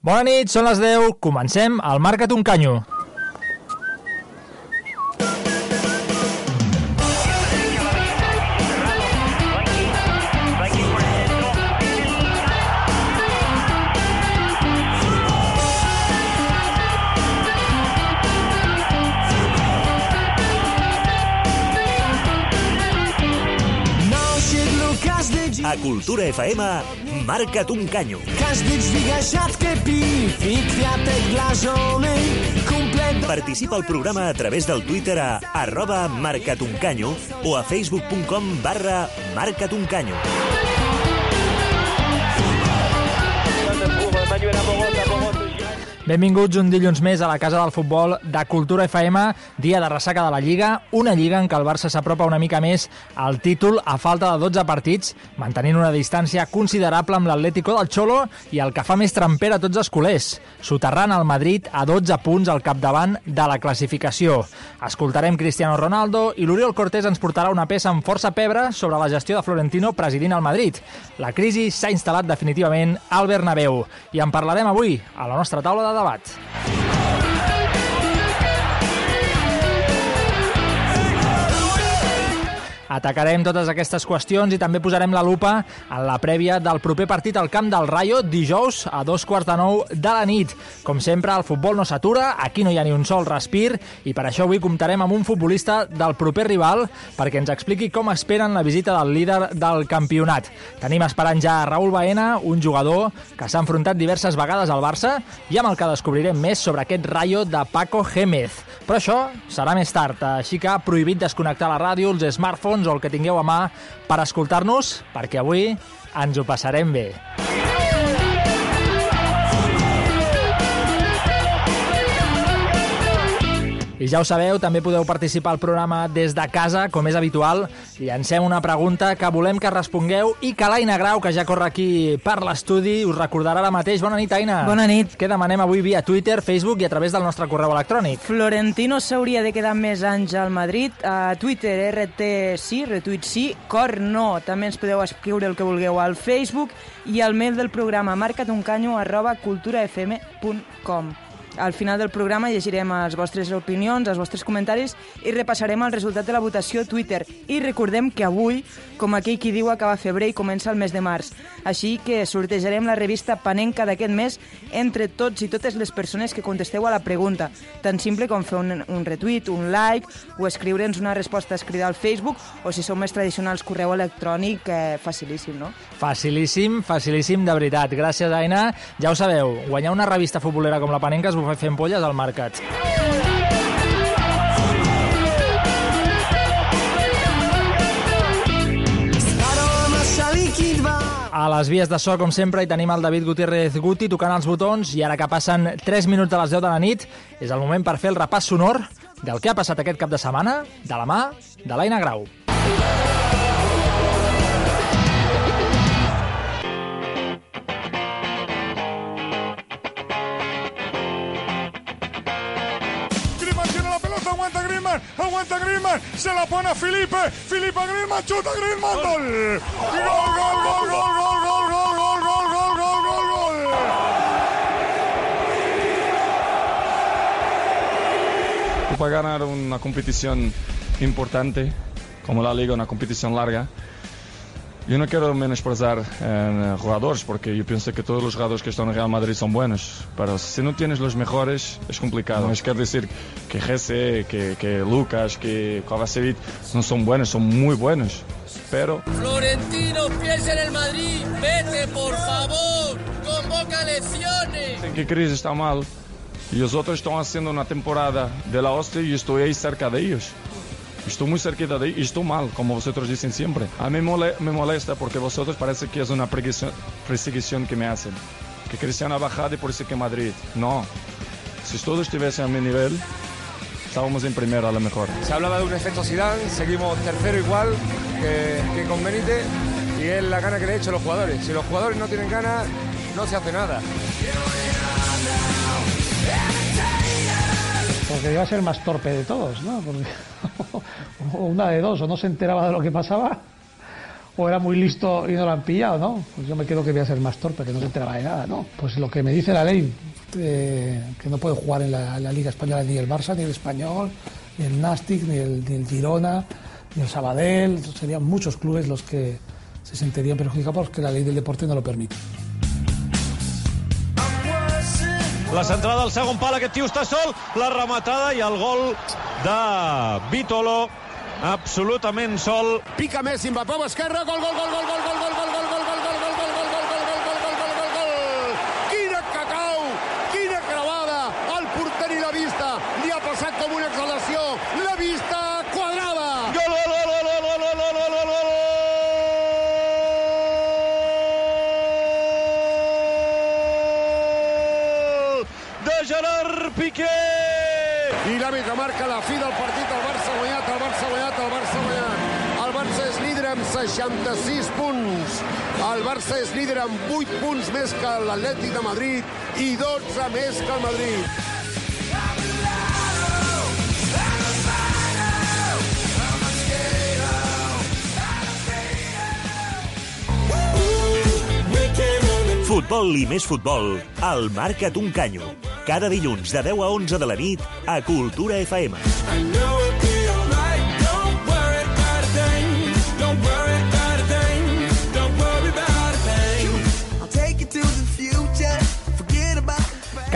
Bona nit, són les 10, comencem el Marca't un canyo. A Cultura FM, marca't un canyo. Każdy dźwiga kepi i kwiatek dla żony. Participa al programa a través del Twitter a arroba marcatuncanyo o a facebook.com barra marcatuncanyo. Benvinguts un dilluns més a la Casa del Futbol de Cultura FM, dia de ressaca de la Lliga, una Lliga en què el Barça s'apropa una mica més al títol a falta de 12 partits, mantenint una distància considerable amb l'Atlético del Xolo i el que fa més tremper a tots els culers, soterrant el Madrid a 12 punts al capdavant de la classificació. Escoltarem Cristiano Ronaldo i l'Oriol Cortés ens portarà una peça amb força pebre sobre la gestió de Florentino presidint el Madrid. La crisi s'ha instal·lat definitivament al Bernabéu i en parlarem avui a la nostra taula de de debat. Atacarem totes aquestes qüestions i també posarem la lupa en la prèvia del proper partit al camp del Rayo dijous a dos quarts de nou de la nit. Com sempre, el futbol no s'atura, aquí no hi ha ni un sol respir i per això avui comptarem amb un futbolista del proper rival perquè ens expliqui com esperen la visita del líder del campionat. Tenim esperant ja Raúl Baena, un jugador que s'ha enfrontat diverses vegades al Barça i amb el que descobrirem més sobre aquest Rayo de Paco Gémez. Però això serà més tard, així que prohibit desconnectar la ràdio, els smartphones o el que tingueu a mà per escoltar-nos, perquè avui ens ho passarem bé. I ja ho sabeu, també podeu participar al programa des de casa, com és habitual. Llancem una pregunta que volem que respongueu i que l'Aina Grau, que ja corre aquí per l'estudi, us recordarà ara mateix. Bona nit, Aina. Bona nit. Què demanem avui via Twitter, Facebook i a través del nostre correu electrònic? Florentino s'hauria de quedar més anys al Madrid. A Twitter, RT sí, retuit sí, cor no. També ens podeu escriure el que vulgueu al Facebook i al mail del programa marcatuncanyo arroba culturafm.com. Al final del programa llegirem les vostres opinions, els vostres comentaris i repassarem el resultat de la votació a Twitter. I recordem que avui, com aquell qui diu, acaba febrer i comença el mes de març. Així que sortejarem la revista Panenca d'aquest mes entre tots i totes les persones que contesteu a la pregunta. Tan simple com fer un, un retweet, un like o escriure'ns una resposta escrita al Facebook o si sou més tradicionals correu electrònic, eh, facilíssim, no? Facilíssim, facilíssim, de veritat. Gràcies, Aina. Ja ho sabeu, guanyar una revista futbolera com la Panenca es ho fent polles al mercat. A les vies de so, com sempre, hi tenim el David Gutiérrez Guti tocant els botons i ara que passen 3 minuts de les 10 de la nit és el moment per fer el repàs sonor del que ha passat aquest cap de setmana de la mà de l'Aina Grau. Griezmann, se la pone a Felipe, Felipe a Griezmann, chuta Griezmann, gol. Gol, gol, gol, gol, gol, gol, gol, gol, gol, gol, gol, gol, gol. Para ganar una competición importante como la Liga, una competición larga, yo no quiero menosprezar eh, jugadores porque yo pienso que todos los jugadores que están en Real Madrid son buenos, pero si no tienes los mejores es complicado. No es quiero decir que Jesse, que, que Lucas, que Kovacevic no son buenos, son muy buenos, pero... Florentino, piensa en el Madrid, vete por favor, convoca lesiones. En que Cris está mal y los otros están haciendo una temporada de la hostia y estoy ahí cerca de ellos. Estou muito cerquita de e estou mal, como vosotros dicen siempre. A mí me molesta porque vosotros parece que es una perseguición que me hacen. que Cristiano ha bajado y por eso que Madrid. No. Si todos estuviesen a mi nivel, estábamos en primera a lo mejor. Se hablaba de un efecto Zidane, seguimos tercero igual que, que con Benítez y es la gana que le he hecho a los jugadores. Si los jugadores no tienen ganas, no se hace nada. Porque iba a ser más torpe de todos, ¿no? O una de dos, o no se enteraba de lo que pasaba, o era muy listo y no lo han pillado, ¿no? Pues yo me quedo que voy a ser más torpe, que no se enteraba de nada, ¿no? Pues lo que me dice la ley, eh, que no puede jugar en la, en la Liga Española ni el Barça, ni el Español, ni el Nastic, ni el, ni el Girona, ni el Sabadell, serían muchos clubes los que se sentirían perjudicados porque la ley del deporte no lo permite. La centrada del segon pal, aquest tio està sol, la rematada i el gol de Vitolo, absolutament sol. Pica Messi, Mbappé esquerra, gol, gol, gol, gol, gol, gol, gol, gol, gol, gol, gol, gol, 66 punts. El Barça és líder amb 8 punts més que l'Atlètic de Madrid i 12 més que el Madrid. Futbol i més futbol, al Marca't un canyo. Cada dilluns de 10 a 11 de la nit a Cultura FM.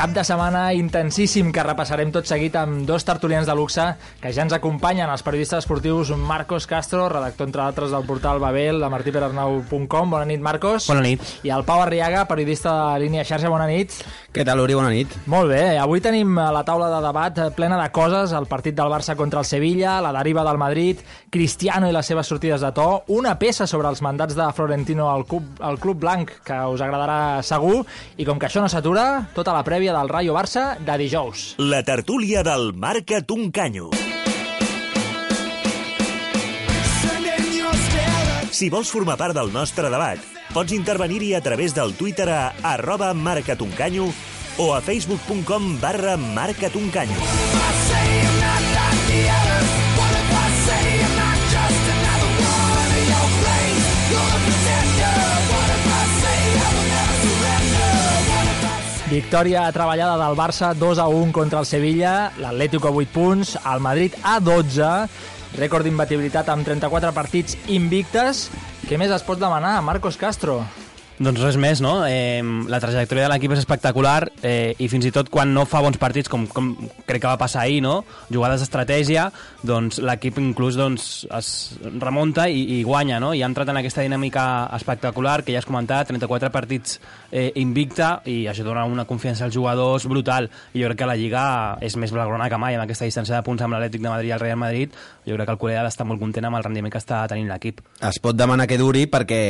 Cap de setmana intensíssim que repassarem tot seguit amb dos tertulians de luxe que ja ens acompanyen, els periodistes esportius Marcos Castro, redactor entre altres del portal Babel, de martiperarnau.com. Bona nit, Marcos. Bona nit. I el Pau Arriaga, periodista de línia xarxa. Bona nit. Què tal, Uri? Bona nit. Molt bé, avui tenim la taula de debat plena de coses, el partit del Barça contra el Sevilla, la deriva del Madrid, Cristiano i les seves sortides de to, una peça sobre els mandats de Florentino al club, al club blanc que us agradarà segur, i com que això no s'atura, tota la prèvia del Rayo Barça de dijous. La tertúlia del Marca't un canyo. Si vols formar part del nostre debat, pots intervenir-hi a través del Twitter a arroba marcatuncanyo o a facebook.com barra marcatuncanyo. Victòria treballada del Barça 2 a 1 contra el Sevilla, l'Atlético a 8 punts, el Madrid a 12, rècord d'imbatibilitat amb 34 partits invictes. Què més es pot demanar, Marcos Castro? Doncs res més, no? Eh, la trajectòria de l'equip és espectacular eh, i fins i tot quan no fa bons partits, com, com crec que va passar ahir, no? Jugades d'estratègia, doncs l'equip inclús doncs, es remunta i, i guanya, no? I ha entrat en aquesta dinàmica espectacular que ja has comentat, 34 partits eh, invicta i això dona una confiança als jugadors brutal. I jo crec que la Lliga és més blaugrana que mai amb aquesta distància de punts amb l'Atlètic de Madrid i el Real Madrid. Jo crec que el culer ha d'estar molt content amb el rendiment que està tenint l'equip. Es pot demanar que duri perquè,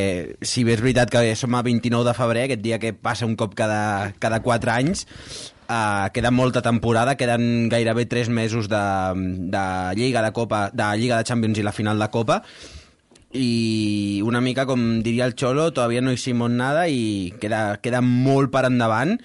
si bé és veritat que som a 29 de febrer, aquest dia que passa un cop cada, cada 4 anys, uh, queda molta temporada, queden gairebé 3 mesos de, de Lliga de Copa, de Lliga de Champions i la final de Copa, i una mica, com diria el Xolo, todavía no hicimos nada i queda, queda molt per endavant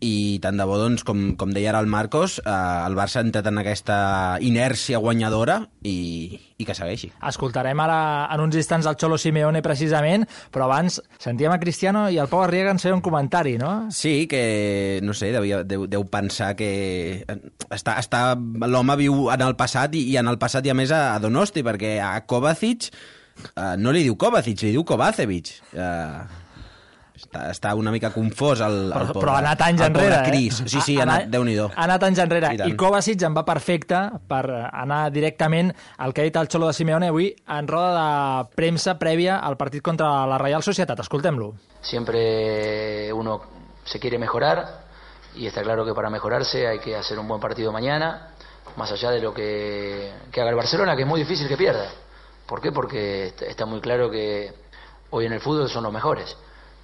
i tant de bo, doncs, com, com deia ara el Marcos, eh, el Barça ha entrat en aquesta inèrcia guanyadora i, i que segueixi. Escoltarem ara en uns instants el Xolo Simeone precisament, però abans sentíem a Cristiano i el Pau Arriaga ens feia un comentari, no? Sí, que, no sé, devia, deu, deu pensar que està, està, l'home viu en el passat i, i en el passat i a més a, a Donosti, perquè a Kovacic uh, no li diu Kovacic, li diu Kovacevic. Uh, està, està una mica confós el, el Però, pobre, però ha anat anys el enrere, Cris. eh? Sí, sí, ha anat, Déu-n'hi-do. Ha anat anys enrere. I. I Kovacic en va perfecte per anar directament al que ha dit el Xolo de Simeone avui en roda de premsa prèvia al partit contra la Real Societat. Escoltem-lo. Siempre uno se quiere mejorar y está claro que para mejorarse hay que hacer un buen partido mañana, más allá de lo que, que haga el Barcelona, que es muy difícil que pierda. ¿Por qué? Porque est- está muy claro que hoy en el fútbol son los mejores.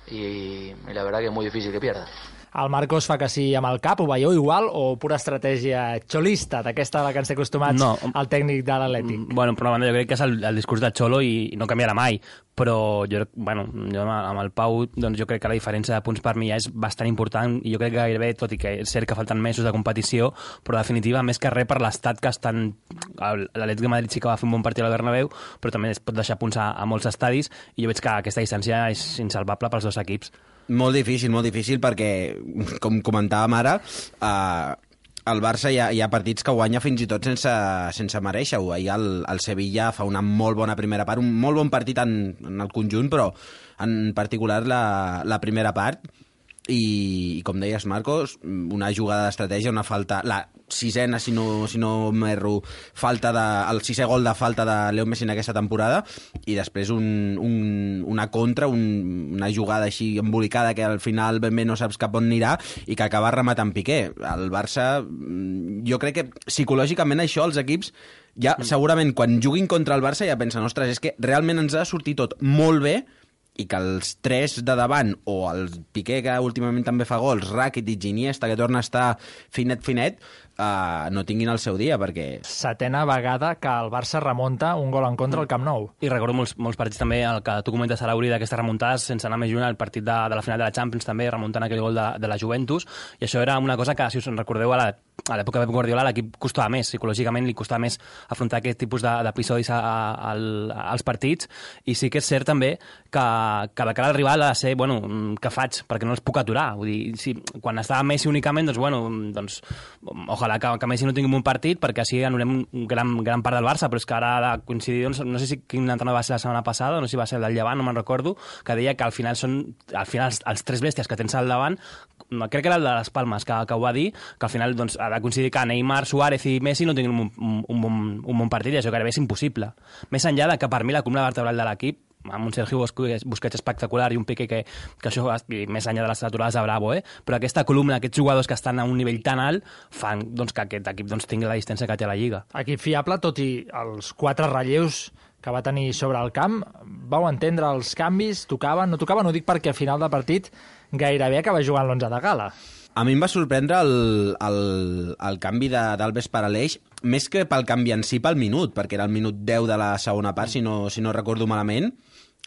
Y, la verdad que es muy difícil que pierda. El Marcos fa que sí amb el cap, ho veieu igual, o pura estratègia xolista, d'aquesta a la que ens té acostumats No. el tècnic de l'Atlètic? Bueno, però banda, jo crec que és el, el discurs de Xolo i, i no canviarà mai, però jo, bueno, jo amb, el Pau doncs jo crec que la diferència de punts per mi ja és bastant important i jo crec que gairebé, tot i que és cert que falten mesos de competició, però definitiva, més que res per l'estat que estan... L'Atlètic de Madrid sí que va fer un bon partit al Bernabéu, però també es pot deixar punts a, a molts estadis i jo veig que aquesta distància és insalvable pels dos equips. Molt difícil, molt difícil, perquè, com comentàvem ara, eh, el Barça hi ha, hi ha partits que guanya fins i tot sense, sense mereixer-ho. Ahir el, el Sevilla fa una molt bona primera part, un molt bon partit en, en el conjunt, però en particular la, la primera part, i, i com deies, Marcos, una jugada d'estratègia, una falta... La sisena, si no, si no m'erro, falta de, el sisè gol de falta de Leo Messi en aquesta temporada, i després un, un, una contra, un, una jugada així embolicada que al final ben bé no saps cap on anirà i que acaba rematant Piqué. El Barça, mm, jo crec que psicològicament això els equips ja segurament quan juguin contra el Barça ja pensen, ostres, és que realment ens ha de sortir tot molt bé i que els tres de davant, o el Piqué, que últimament també fa gols, Rakitic, Iniesta, que torna a estar finet-finet, uh, no tinguin el seu dia, perquè... Setena vegada que el Barça remunta un gol en contra al Camp Nou. I recordo molts, molts partits també, el que tu comentes a l'Auri d'aquestes remuntades, sense anar més lluny, el partit de, de la final de la Champions també, remuntant aquell gol de, de la Juventus, i això era una cosa que, si us en recordeu, a la- a l'època de Pep Guardiola l'equip costava més, psicològicament li costava més afrontar aquest tipus de- d'episodis al- als partits, i sí que és cert també que, que de cara al rival ha de ser, bueno, mm, què faig? Perquè no els puc aturar. Vull dir, si, quan estava Messi únicament, doncs, bueno, doncs, ojalà que, que Messi no tingui un partit, perquè així anul·lem un gran, gran part del Barça, però és que ara ha de coincidir, doncs, no sé si quin entrenador va ser la setmana passada, no sé si va ser el del Llevant, no me'n recordo, que deia que al final són, al final els, els tres bèsties que tens al davant, crec que era el de les Palmes que, que ho va dir, que al final doncs, ha de coincidir que Neymar, Suárez i Messi no tinguin un, un, un, bon, un bon partit, i això gairebé és impossible. Més enllà de que per mi la columna vertebral de l'equip amb un Sergio Busquets, Busquets espectacular i un Piqué que, que això, i més enllà de les aturades de Bravo, eh? però aquesta columna, aquests jugadors que estan a un nivell tan alt, fan doncs, que aquest equip doncs, tingui la distància que té a la Lliga. Equip fiable, tot i els quatre relleus que va tenir sobre el camp. Vau entendre els canvis? Tocaven? No tocaven? Ho dic perquè a final de partit gairebé acaba jugant l'11 de gala. A mi em va sorprendre el, el, el canvi d'Alves per Aleix, més que pel canvi en si, pel minut, perquè era el minut 10 de la segona part, si no, si no recordo malament.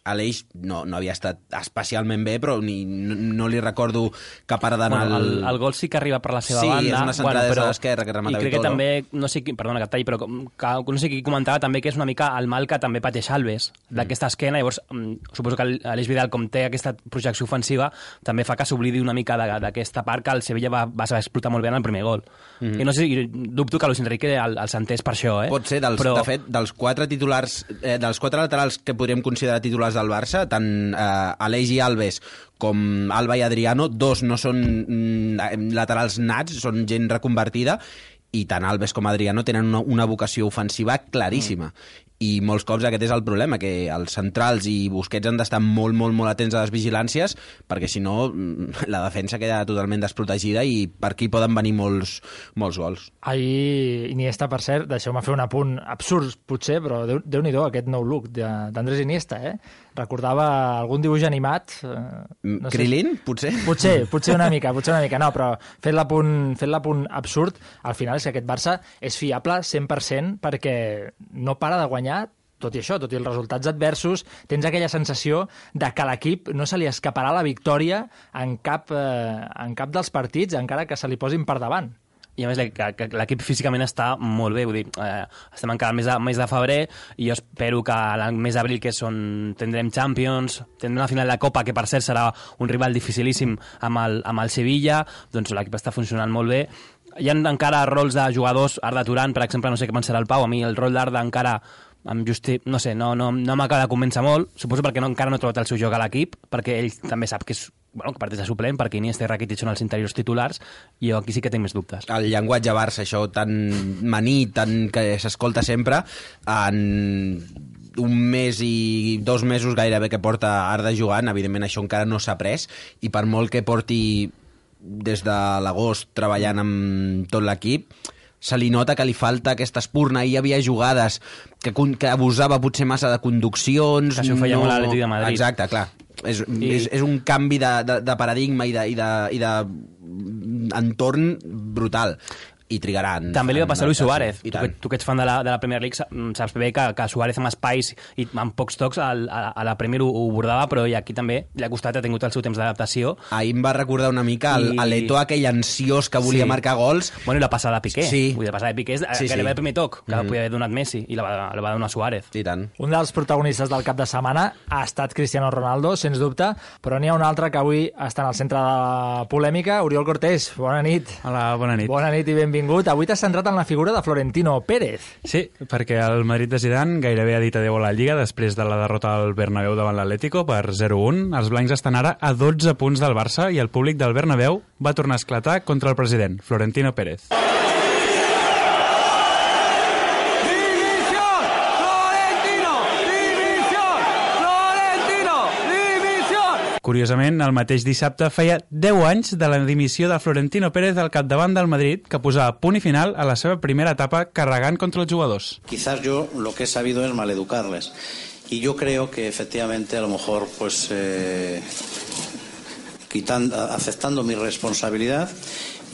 Aleix no, no havia estat especialment bé, però ni, no, no li recordo que para d'anar Bueno, al... el, el gol sí que arriba per la seva Sí, banda. és una centrada des de l'esquerra que remata I crec que Vitolo. també, no sé qui, perdona que talli, però que, no sé qui comentava també que és una mica el mal que també pateix Alves, d'aquesta esquena, llavors mm, suposo que Aleix Vidal, com té aquesta projecció ofensiva, també fa que s'oblidi una mica d'aquesta part que el Sevilla va, va saber explotar molt bé en el primer gol. Mhm. I no sé, i dubto que Luis Enrique el, el sentés per això, eh? Pot ser, dels, però... de fet, dels quatre titulars, eh, dels quatre laterals que podríem considerar titulars del Barça, tant eh, Aleix i Alves com Alba i Adriano, dos no són mm, laterals nats, són gent reconvertida, i tant Alves com Adriano tenen una, una vocació ofensiva claríssima. I molts cops aquest és el problema, que els centrals i Busquets han d'estar molt, molt, molt atents a les vigilàncies, perquè si no mm, la defensa queda totalment desprotegida i per aquí poden venir molts, molts gols. Ahir Iniesta, per cert, deixeu-me fer un apunt absurd, potser, però déu- déu-n'hi-do aquest nou look de- d'Andrés Iniesta, eh? Recordava algun dibuix animat... Eh, No Krilin, potser? Potser, potser una mica, potser una mica. No, però fent l'apunt fent l'apunt absurd, al final és que aquest Barça és fiable 100% perquè no para de guanyar tot i això, tot i els resultats adversos, tens aquella sensació de que a l'equip no se li escaparà la victòria en cap, eh, en cap dels partits, encara que se li posin per davant. I a més l'equip físicament està molt bé, vull dir, eh, estem encara mes de, mes de febrer i jo espero que al mes d'abril que són, tindrem Champions, tindrem una final de Copa que per cert serà un rival dificilíssim amb el, amb el Sevilla, doncs l'equip està funcionant molt bé. Hi ha encara rols de jugadors, Arda Turan, per exemple, no sé què pensarà el Pau, a mi el rol d'Arda encara amb Justi, no sé, no, no, no m'acaba de convèncer molt, suposo perquè no, encara no ha trobat el seu joc a l'equip, perquè ell també sap que és bueno, que parteix de suplent, perquè Iniesta i Rakitic són els interiors titulars, i jo aquí sí que tinc més dubtes. el llenguatge Barça, això tan maní, tan que s'escolta sempre, en un mes i dos mesos gairebé que porta Arda jugant, evidentment això encara no s'ha pres, i per molt que porti des de l'agost treballant amb tot l'equip, se li nota que li falta aquesta espurna. Hi havia jugades que, que abusava potser massa de conduccions. Que això ho feia molt l'Atlètic de Madrid. Exacte, clar. És, I- és, és un canvi de, de, de paradigma i de, i de, i de entorn brutal i trigaran. També li va passar a Luis Suárez. I Tu tu que ets fan de la, de la Premier League mm, saps bé que, que Suárez amb espais i amb pocs tocs al, a, a la Premier ho, ho bordava, però i aquí també li ha costat, ha tingut el seu temps d'adaptació. Ahir em va recordar una mica el, I- I... l'Eto aquell ansiós que volia Sí. marcar gols. Bueno, i la passada de Piqué. Sí. Vull dir, la passada de Piqué és Sí, sí, sí. gairebé el primer toc que mm. podia haver donat Messi i la va, la va donar Suárez. I tant. Un dels protagonistes del cap de setmana ha estat Cristiano Ronaldo, sens dubte, però n'hi ha un altre que avui està en el centre de la polèmica. Oriol Cortés, bona nit. Hola, bona nit. Bona nit i benvingut. Avui t'has centrat en la figura de Florentino Pérez. Sí, perquè el Madrid de Zidane gairebé ha dit adeu a la Lliga després de la derrota al Bernabéu davant l'Atlético per 0-1. Els blancs estan ara a 12 punts del Barça i el públic del Bernabéu va tornar a esclatar contra el president, Florentino Pérez. Curiosament, el mateix dissabte feia 10 anys de la dimissió de Florentino Pérez al capdavant del Madrid, que posava punt i final a la seva primera etapa carregant contra els jugadors. Quizás yo lo que he sabido es maleducarles. Y yo creo que efectivamente a lo mejor pues eh, quitando, aceptando mi responsabilidad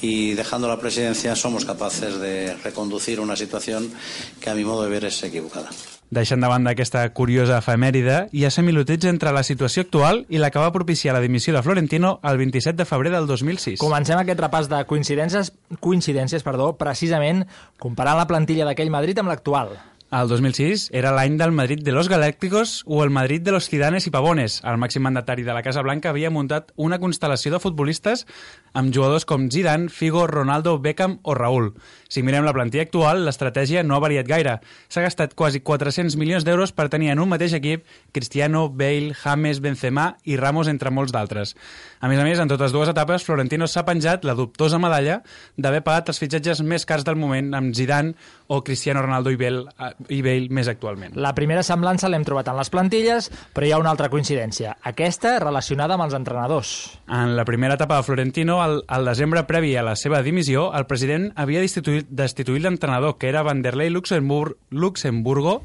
y dejando la presidencia somos capaces de reconducir una situación que a mi modo de ver es equivocada. Deixant de banda aquesta curiosa efemèride, hi ha similituds entre la situació actual i la que va propiciar la dimissió de Florentino el 27 de febrer del 2006. Comencem aquest repàs de coincidències, coincidències perdó, precisament comparant la plantilla d'aquell Madrid amb l'actual. El 2006 era l'any del Madrid de los Galácticos o el Madrid de los Zidanes i Pavones. El màxim mandatari de la Casa Blanca havia muntat una constel·lació de futbolistes amb jugadors com Zidane, Figo, Ronaldo, Beckham o Raúl. Si mirem la plantilla actual, l'estratègia no ha variat gaire. S'ha gastat quasi 400 milions d'euros per tenir en un mateix equip Cristiano, Bale, James, Benzema i Ramos, entre molts d'altres. A més a més, en totes dues etapes, Florentino s'ha penjat la dubtosa medalla d'haver pagat els fitxatges més cars del moment amb Zidane o Cristiano Ronaldo i Bale, eh, i Bale més actualment. La primera semblança l'hem trobat en les plantilles, però hi ha una altra coincidència. Aquesta relacionada amb els entrenadors. En la primera etapa de Florentino, al, al desembre previ a la seva dimissió, el president havia destituït, destituït l'entrenador, que era Vanderlei Luxemburg, Luxemburgo,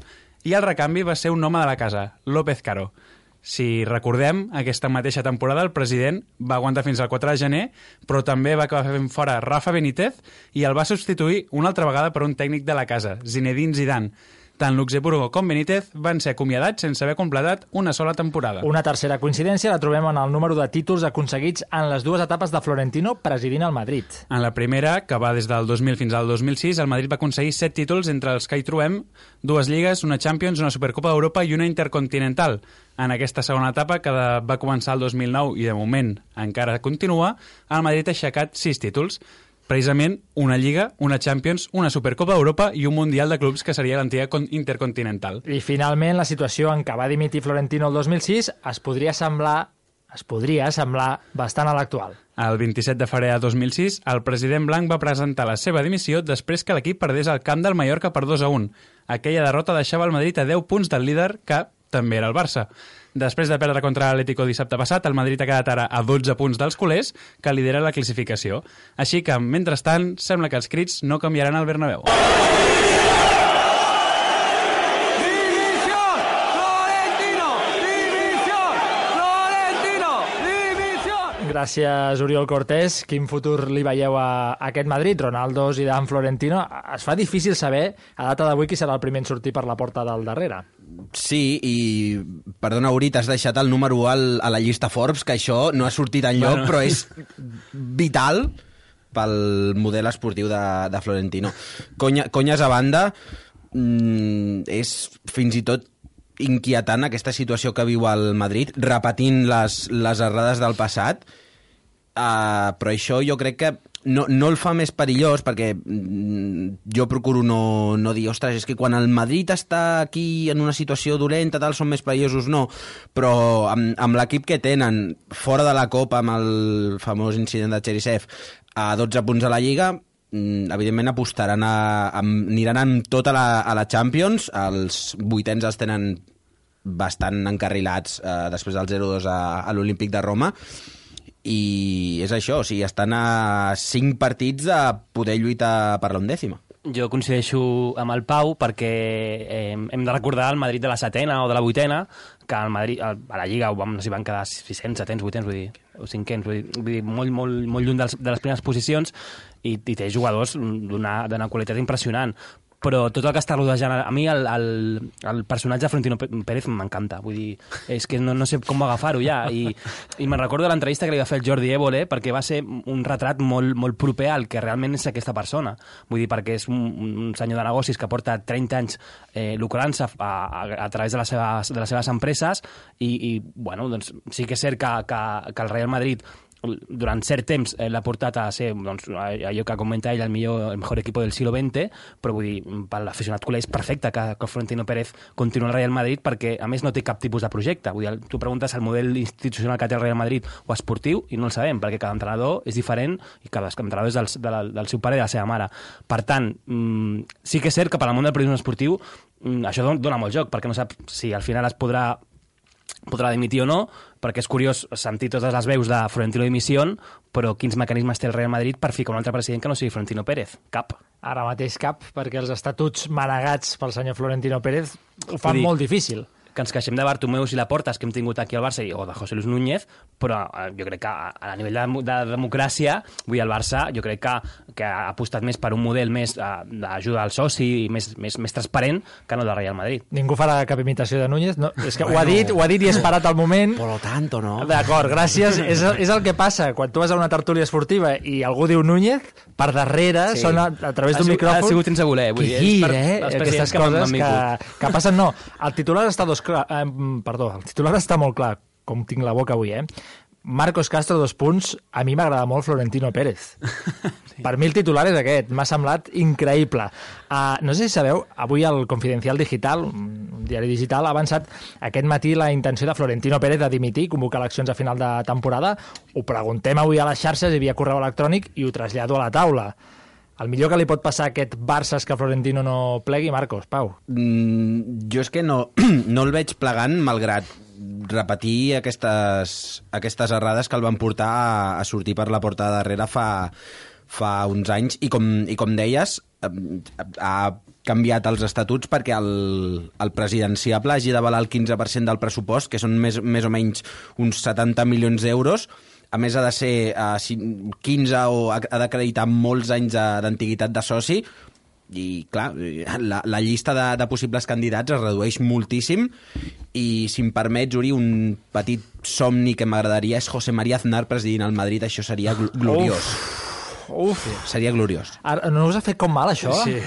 i el recanvi va ser un home de la casa, López Caro. Si recordem, aquesta mateixa temporada el president va aguantar fins al 4 de gener, però també va acabar fent fora Rafa Benítez i el va substituir una altra vegada per un tècnic de la casa, Zinedine Zidane. Tant Luxemburgo com Benítez van ser acomiadats sense haver completat una sola temporada. Una tercera coincidència la trobem en el número de títols aconseguits en les dues etapes de Florentino presidint el Madrid. En la primera, que va des del 2000 fins al 2006, el Madrid va aconseguir 7 títols, entre els que hi trobem dues lligues, una Champions, una Supercopa d'Europa i una Intercontinental. En aquesta segona etapa, que va començar el 2009 i de moment encara continua, el Madrid ha aixecat 6 títols, precisament una Lliga, una Champions, una Supercopa d'Europa i un Mundial de Clubs que seria l'antiga con- Intercontinental. I finalment, la situació en què va dimitir Florentino el 2006 es podria semblar es podria semblar bastant a l'actual. El 27 de febrer de 2006, el president Blanc va presentar la seva dimissió després que l'equip perdés el camp del Mallorca per 2 a 1. Aquella derrota deixava el Madrid a 10 punts del líder, que també era el Barça. Després de perdre contra l'Atlético dissabte passat, el Madrid ha quedat ara a 12 punts dels culers, que lidera la classificació. Així que, mentrestant, sembla que els crits no canviaran al Bernabéu. ¡Dimisión! ¡Florentino! ¡Dimisión! ¡Florentino! ¡Dimisión! Gràcies, Oriol Cortés. Quin futur li veieu a aquest Madrid? Ronaldo, Zidane, Florentino. Es fa difícil saber, a data d'avui, qui serà el primer en sortir per la porta del darrere. Sí, i perdona, Uri, t'has deixat el número 1 al, a la llista Forbes, que això no ha sortit enlloc, Bueno. bueno. però és vital pel model esportiu de, de Florentino. Conya, conyes a banda, mm, és fins i tot inquietant aquesta situació que viu el Madrid, repetint les, les errades del passat, uh, però això jo crec que no, no el fa més perillós perquè mm, jo procuro no, no dir ostres, és que quan el Madrid està aquí en una situació dolenta tal, són més perillosos, no. Però amb, amb l'equip que tenen fora de la Copa amb el famós incident de Cherisev a 12 punts a la Lliga mm, evidentment apostaran a, a, aniran amb tota la, a la Champions. Els vuitens els tenen bastant encarrilats eh, després del 0-2 a, a l'Olímpic de Roma i és això, o sigui, estan a 5 partits de poder lluitar per l'undècima. Jo coincideixo amb el Pau perquè eh, hem de recordar el Madrid de la setena o de la vuitena, que al Madrid, al- a la Lliga vam, no sé, van quedar 600, 700, 800, vull dir, o 500, vull dir, vull dir molt, molt, molt lluny dels, de les primeres posicions i, i té jugadors d'una qualitat impressionant però tot el que està rodejant... A mi el, el, el personatge de Florentino Pé- Pérez m'encanta. Vull dir, és que no, no sé com agafar-ho ja. I, i me'n recordo l'entrevista que li va fer el Jordi Évole perquè va ser un retrat molt, molt proper al que realment és aquesta persona. Vull dir, perquè és un, un senyor de negocis que porta 30 anys eh, lucrant-se a, a, a través de les seves, de les seves empreses i, i bueno, doncs, sí que és cert que, que, que el Real Madrid durant cert temps eh, l'ha portat a ser doncs, allò que comenta ell el millor el mejor equipo del siglo XX però vull dir, per l'aficionat culer és perfecte que, que Florentino Pérez continuï al Real Madrid perquè a més no té cap tipus de projecte. Vull dir, tu preguntes el model institucional que té el Real Madrid o esportiu i no el sabem perquè cada entrenador és diferent i cada entrenador és del, de la, del seu pare i de la seva mare. Per tant, mm, sí que és cert que per al món del periodisme esportiu mm, això don- dona molt joc perquè no sap si al final es podrà podrà dimitir o no, perquè és curiós sentir totes les veus de Florentino dimissió, però quins mecanismes té el Real Madrid per ficar un altre president que no sigui Florentino Pérez? Cap. Ara mateix cap, perquè els estatuts manegats pel senyor Florentino Pérez ho fan Vull dir, molt difícil. Que ens queixem de Bartomeus i Laportas que hem tingut aquí al Barça i- o de José Luis Núñez, però eh, jo crec que a, a nivell de, de democràcia, vull el Barça jo crec que, que ha apostat més per un model més eh, d'ajuda al soci i més, més, més transparent que no el del Real Madrid. Ningú farà cap imitació de Núñez. No, és que ho ha Bueno. dit, ho ha dit i he esperat el moment. Por lo tanto, no? D'acord, gràcies. és, és el que passa. Quan tu vas a una tertúlia esportiva i algú diu Núñez, per darrere Sí. sí. sona a través Ha d'un micròfon... ha sigut sense voler, vull dir, Que gir, eh? Aquestes que coses que, vingut. que passen. No, el titular està dos clar... Eh, perdó, el titular està molt clar, com tinc la boca avui, eh? Marcos Castro, dos punts. A mi m'agrada molt Florentino Pérez. sí. Per mi el titular és aquest. M'ha semblat increïble. Uh, no sé si sabeu, avui el Confidencial Digital, un diari digital, ha avançat aquest matí la intenció de Florentino Pérez de dimitir, convocar eleccions a final de temporada. Ho preguntem avui a les xarxes i via correu electrònic i ho trasllado a la taula. El millor que li pot passar a aquest Barça és que Florentino no plegui, Marcos, Pau. Mm, jo és que no, no el veig plegant, malgrat repetir aquestes, aquestes errades que el van portar a, a sortir per la porta de darrere fa, fa uns anys i com, i com deies ha canviat els estatuts perquè el, el presidenciable hagi d'avalar el 15% del pressupost, que són més, més o menys uns 70 milions d'euros, a més ha de ser uh, 15 o ha ha d'acreditar molts anys de- d'antiguitat de soci i clar, la, la llista de, de possibles candidats es redueix moltíssim i si em permets, Uri, un petit somni que m'agradaria és José María Aznar presidint el Madrid, això seria gl gloriós. Uf. Seria gloriós. Ara, no us ha fet com mal, això? Sí.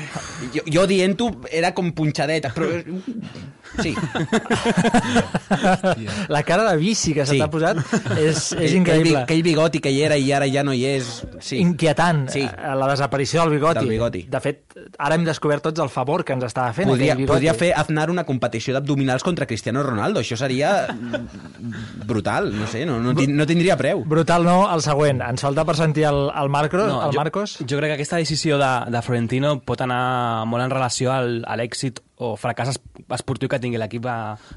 Jo, jo dient-ho era com punxadeta, però... Sí. La cara de bici que se Sí. t'ha posat és, és Aquell- increïble. Aquell bigoti que hi era i ara ja no hi és... Sí. Inquietant, Sí. eh, la desaparició del bigoti. Del bigoti. De fet, ara hem descobert tots el favor que ens estava fent Podria, aquell bigoti. podria fer Aznar una competició d'abdominals contra Cristiano Ronaldo. Això seria brutal, no sé, no, no, tin- no tindria preu. Brutal no, el següent. Ens falta per sentir el, el, Marcos, No, el jo, Marcos. Jo crec que aquesta decisió de, de Florentino pot anar molt en relació al, a l'èxit o fracàs es- esportiu que tingui l'equip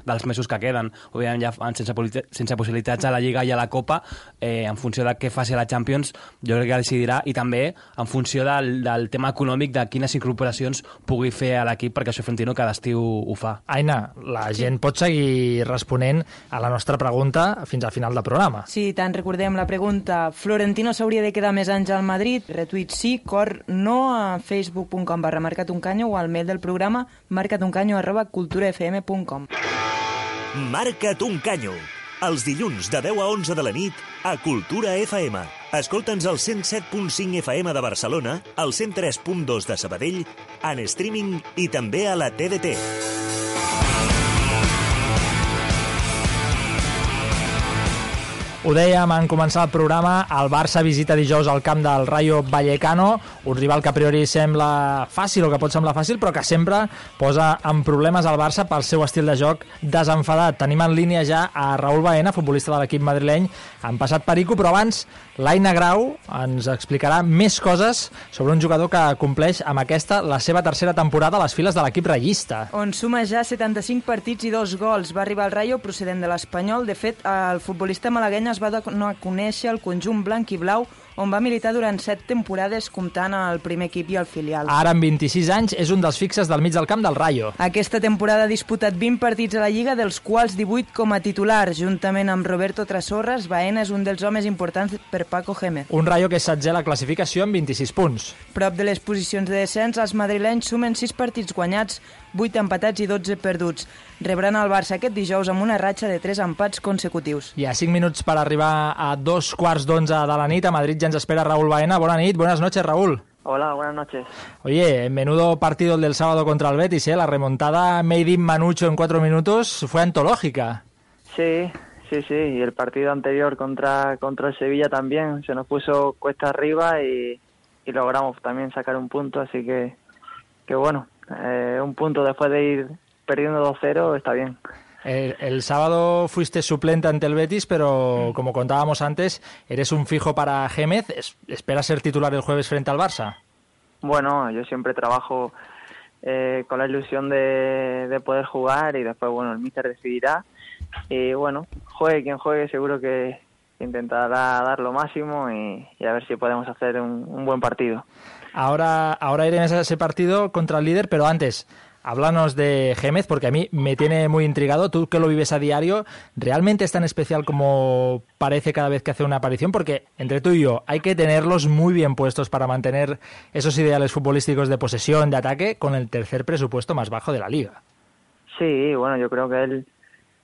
dels mesos que queden. Òbviament, ja fan sense, sense possibilitats a la Lliga i a la Copa, eh, en funció de què faci a la Champions, jo crec que decidirà, i també en funció del, del tema econòmic, de quines incorporacions pugui fer a l'equip, perquè això Florentino cada estiu ho fa. Aina, la gent pot seguir responent a la nostra pregunta fins al final del programa. Sí, tant recordem la pregunta. Florentino s'hauria de quedar més anys al Madrid? Retuit sí, cor no a facebook.com barra marcatuncanyo o al mail del programa marcatuncanyo arroba culturafm.com. Marca't un canyo. Els dilluns de 10 a 11 de la nit a Cultura FM. Escolta'ns al 107.5 FM de Barcelona, al 103.2 de Sabadell, en streaming i també a la TDT. Ho dèiem en començar el programa, el Barça visita dijous al camp del Rayo Vallecano, un rival que a priori sembla fàcil o que pot semblar fàcil, però que sempre posa en problemes al Barça pel seu estil de joc desenfadat. Tenim en línia ja a Raül Baena, futbolista de l'equip madrileny, han passat perico, però abans l'Aina Grau ens explicarà més coses sobre un jugador que compleix amb aquesta la seva tercera temporada a les files de l'equip rayista. on suma ja 75 partits i dos gols. Va arribar al Rayo procedent de l'Espanyol. De fet, el futbolista malagueny es va donar a conèixer el conjunt blanc i blau on va militar durant set temporades comptant el primer equip i el filial. Ara, amb 26 anys, és un dels fixes del mig del camp del Rayo. Aquesta temporada ha disputat 20 partits a la Lliga, dels quals 18 com a titular. Juntament amb Roberto Trasorras, Baena és un dels homes importants per Paco Gémez. Un Rayo que a la classificació amb 26 punts. Prop de les posicions de descens, els madrilenys sumen 6 partits guanyats, 8 empatats i 12 perduts. Rebran el Barça aquest dijous amb una ratxa de 3 empats consecutius. Hi ha 5 minuts per arribar a dos quarts d'onze de la nit. A Madrid ja ens espera Raúl Baena. Bona nit, buenas noches, Raúl. Hola, buenas noches. Oye, menudo partido el del sábado contra el Betis, ¿eh? La remontada made in Manucho en cuatro minutos fue antológica. Sí, sí, sí. Y el partido anterior contra, contra el Sevilla también se nos puso cuesta arriba y, y logramos también sacar un punto. Así que, que bueno, eh, un punto después de ir perdiendo 2-0 está bien. El, el, sábado fuiste suplente ante el Betis, pero como contábamos antes, eres un fijo para Gémez. Es, ¿Esperas ser titular el jueves frente al Barça? Bueno, yo siempre trabajo eh, con la ilusión de, de, poder jugar y después, bueno, el míster decidirá. Y bueno, juegue quien juegue, seguro que intentará dar lo máximo y, y a ver si podemos hacer un, un buen partido. Ahora, ahora iremos a ese partido contra el líder, pero antes, háblanos de Gémez, porque a mí me tiene muy intrigado. Tú que lo vives a diario, ¿realmente es tan especial como parece cada vez que hace una aparición? Porque entre tú y yo hay que tenerlos muy bien puestos para mantener esos ideales futbolísticos de posesión, de ataque, con el tercer presupuesto más bajo de la liga. Sí, bueno, yo creo que él,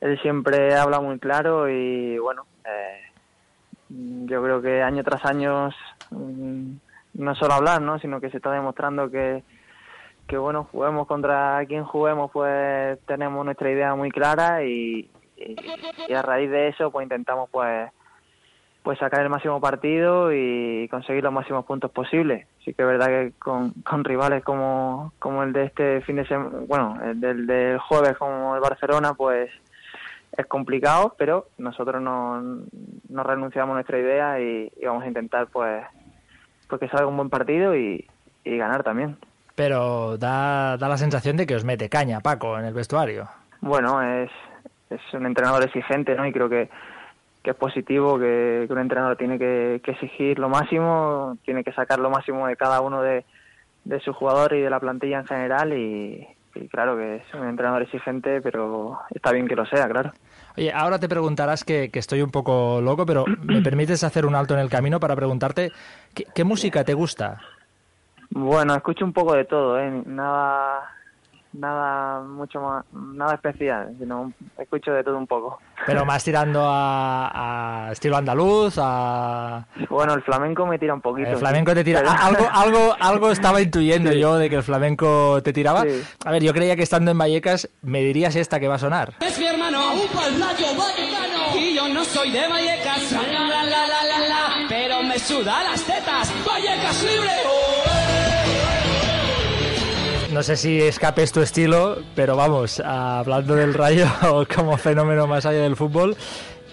él siempre habla muy claro y bueno, eh, yo creo que año tras año no solo hablar, ¿no? sino que se está demostrando que, que bueno, juguemos contra quien juguemos, pues tenemos nuestra idea muy clara y, a raíz de eso pues intentamos pues pues sacar el máximo partido y conseguir los máximos puntos posibles. Sí que es verdad que con, con rivales como, como el de este fin de semana, bueno, el del, del jueves como el Barcelona, pues es complicado, pero nosotros no, no renunciamos a nuestra idea y, y vamos a intentar pues, pues que salga un buen partido y, y ganar también pero da, da la sensación de que os mete caña, Paco, en el vestuario. Bueno, es, es un entrenador exigente, ¿no? Y creo que, que es positivo, que, que un entrenador tiene que, que, exigir lo máximo, tiene que sacar lo máximo de cada uno de, de sus jugadores y de la plantilla en general y, y claro que es un entrenador exigente, pero está bien que lo sea, claro. Oye, ahora te preguntarás que, que, estoy un poco loco, pero ¿me permites hacer un alto en el camino para preguntarte qué, qué música te gusta? Bueno, escucho un poco de todo, ¿eh? Nada, nada mucho más, nada especial, sino escucho de todo un poco. Pero más tirando a, a estilo andaluz, a... Bueno, el flamenco me tira un poquito. El flamenco sí. te tira... Algo, algo, algo estaba intuyendo sí. yo de que el flamenco te tiraba. Sí. A ver, yo creía que estando en Vallecas me dirías esta que va a sonar. Es mi hermano, un palmayo vallecano, y yo no soy de Vallecas, la, la, la, la, la, la, pero me suda las tetas, Vallecas libre. Oh. No sé si escape es tu estilo, pero vamos, hablando del Rayo como fenómeno más allá del fútbol,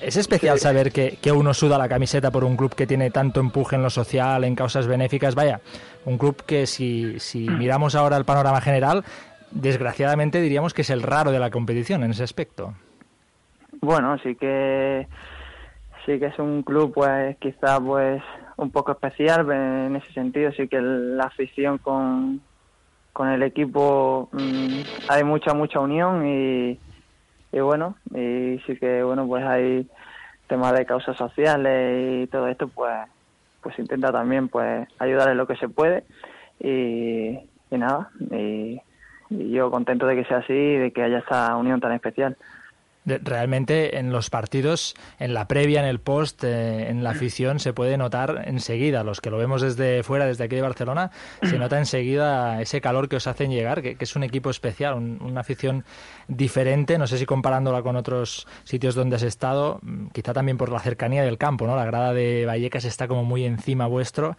es especial sí. saber que, que, uno suda la camiseta por un club que tiene tanto empuje en lo social, en causas benéficas. Vaya, un club que si, si miramos ahora el panorama general, desgraciadamente diríamos que es el raro de la competición en ese aspecto. Bueno, sí que sí que es un club pues quizá pues un poco especial en ese sentido, sí que la afición con con el equipo mmm, hay mucha mucha unión y, y, bueno y sí que bueno pues hay temas de causas sociales y todo esto pues pues intenta también pues ayudar en lo que se puede y, y nada y, y yo contento de que sea así y de que haya esta unión tan especial realmente en los partidos, en la previa, en el post, eh, en la afición, se puede notar enseguida, los que lo vemos desde fuera, desde aquí de Barcelona, se nota enseguida ese calor que os hacen llegar, que, es un equipo especial, un, una afición diferente, no sé si comparándola con otros sitios donde has estado, quizá también por la cercanía del campo, ¿no? La grada de Vallecas está como muy encima vuestro,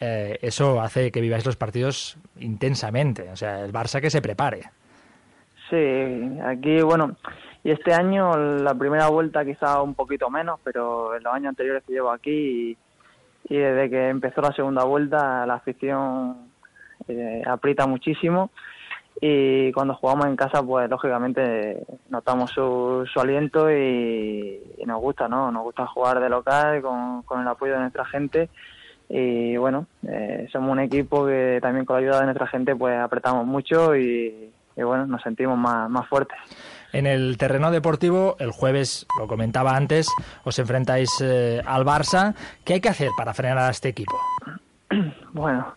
eh, eso hace que viváis los partidos intensamente, o sea, el Barça que se prepare. Sí, aquí, bueno, y este año la primera vuelta quizá un poquito menos, pero en los años anteriores que llevo aquí y, desde que empezó la segunda vuelta la afición eh, aprieta muchísimo y cuando jugamos en casa pues lógicamente notamos su, aliento y, nos gusta, ¿no? Nos gusta jugar de local con, con el apoyo de nuestra gente y bueno, eh, somos un equipo que también con la ayuda de nuestra gente pues apretamos mucho y, y bueno, nos sentimos más, más fuertes. En el terreno deportivo, el jueves, lo comentaba antes, os enfrentáis eh, al Barça. ¿Qué hay que hacer para frenar a este equipo? Bueno,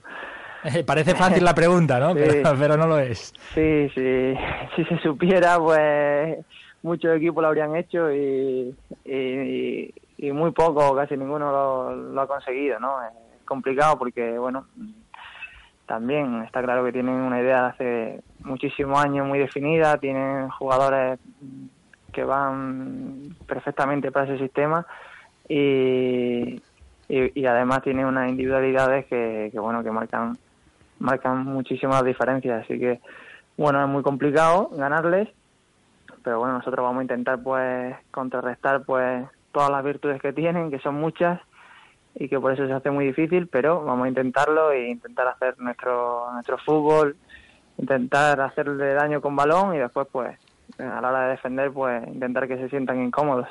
Parece fácil la pregunta, ¿no? Sí. Pero, pero no lo es. Sí, sí, si se supiera, pues muchos equipos lo habrían hecho y, y, y muy poco, casi ninguno lo, lo ha conseguido, ¿no? Es complicado porque, bueno, también está claro que tienen una idea de hace muchísimos años muy definida, tienen jugadores que van perfectamente para ese sistema y, y, además tienen unas individualidades que, que, bueno, que marcan marcan muchísimas diferencias, así que bueno, es muy complicado ganarles, pero bueno, nosotros vamos a intentar pues contrarrestar pues todas las virtudes que tienen, que son muchas y que por eso se hace muy difícil, pero vamos a intentarlo e intentar hacer nuestro nuestro fútbol, intentar hacerle daño con balón y después pues a la hora de defender pues intentar que se sientan incómodos.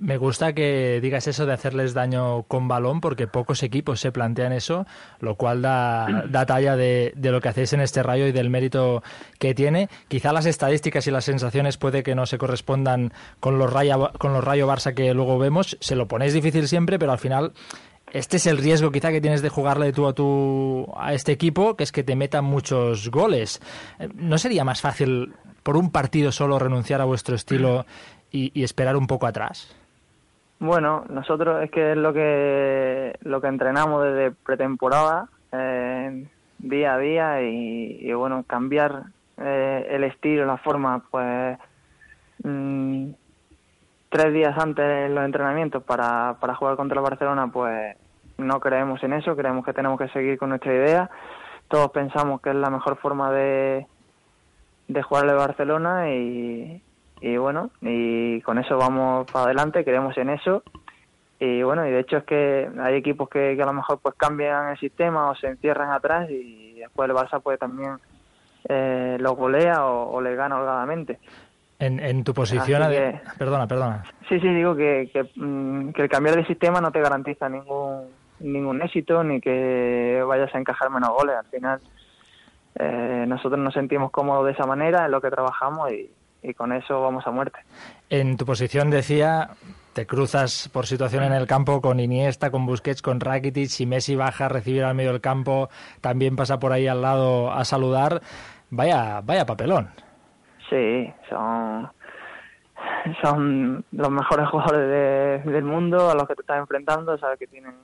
Me gusta que digas eso de hacerles daño con balón, porque pocos equipos se plantean eso, lo cual da, da talla de, de, lo que hacéis en este rayo y del mérito que tiene. Quizá las estadísticas y las sensaciones puede que no se correspondan con los, Rayo, con los Rayo Barça que luego vemos. Se lo ponéis difícil siempre, pero al final este es el riesgo quizá que tienes de jugarle tú a, tu, a este equipo, que es que te metan muchos goles. ¿No sería más fácil por un partido solo renunciar a vuestro estilo y, y esperar un poco atrás? Bueno, nosotros es que es lo que lo que entrenamos desde pretemporada, eh, día a día y, bueno, cambiar eh, el estilo, la forma, pues mmm, tres días antes de los entrenamientos para, para jugar contra el Barcelona, pues no creemos en eso, creemos que tenemos que seguir con nuestra idea. Todos pensamos que es la mejor forma de, de jugarle a Barcelona y, y bueno, y con eso vamos para adelante, creemos en eso y bueno, y de hecho es que hay equipos que, que a lo mejor pues cambian el sistema o se encierran atrás y después el Barça pues también eh, lo golea o, o le gana holgadamente. En, en tu posición... Que, perdona, perdona. Sí, sí, digo que, que, que el cambiar de sistema no te garantiza ningún, ningún éxito ni que vayas a encajar menos goles. Al final eh, nosotros nos sentimos cómodos de esa manera, en lo que trabajamos y, y con eso vamos a muerte. En tu posición decía, te cruzas por situación en el campo con Iniesta, con Busquets, con Rakitic, si Messi baja a recibir al medio del campo, también pasa por ahí al lado a saludar. Vaya, vaya papelón. Sí, son son los mejores jugadores de, del mundo a los que te estás enfrentando, sabes que tienen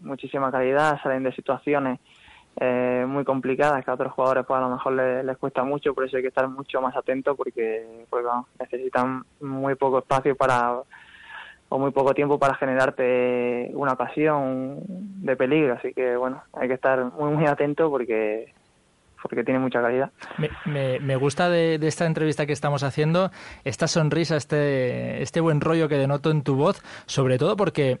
muchísima calidad, salen de situaciones eh, muy complicadas que a otros jugadores pues a lo mejor les, cuesta mucho, por eso hay que estar mucho más atento porque, bueno, necesitan muy poco espacio para o muy poco tiempo para generarte una ocasión de peligro, así que bueno, hay que estar muy muy atento porque porque tiene mucha calidad. Me, me, me gusta de, de, esta entrevista que estamos haciendo esta sonrisa, este, este buen rollo que denoto en tu voz, sobre todo porque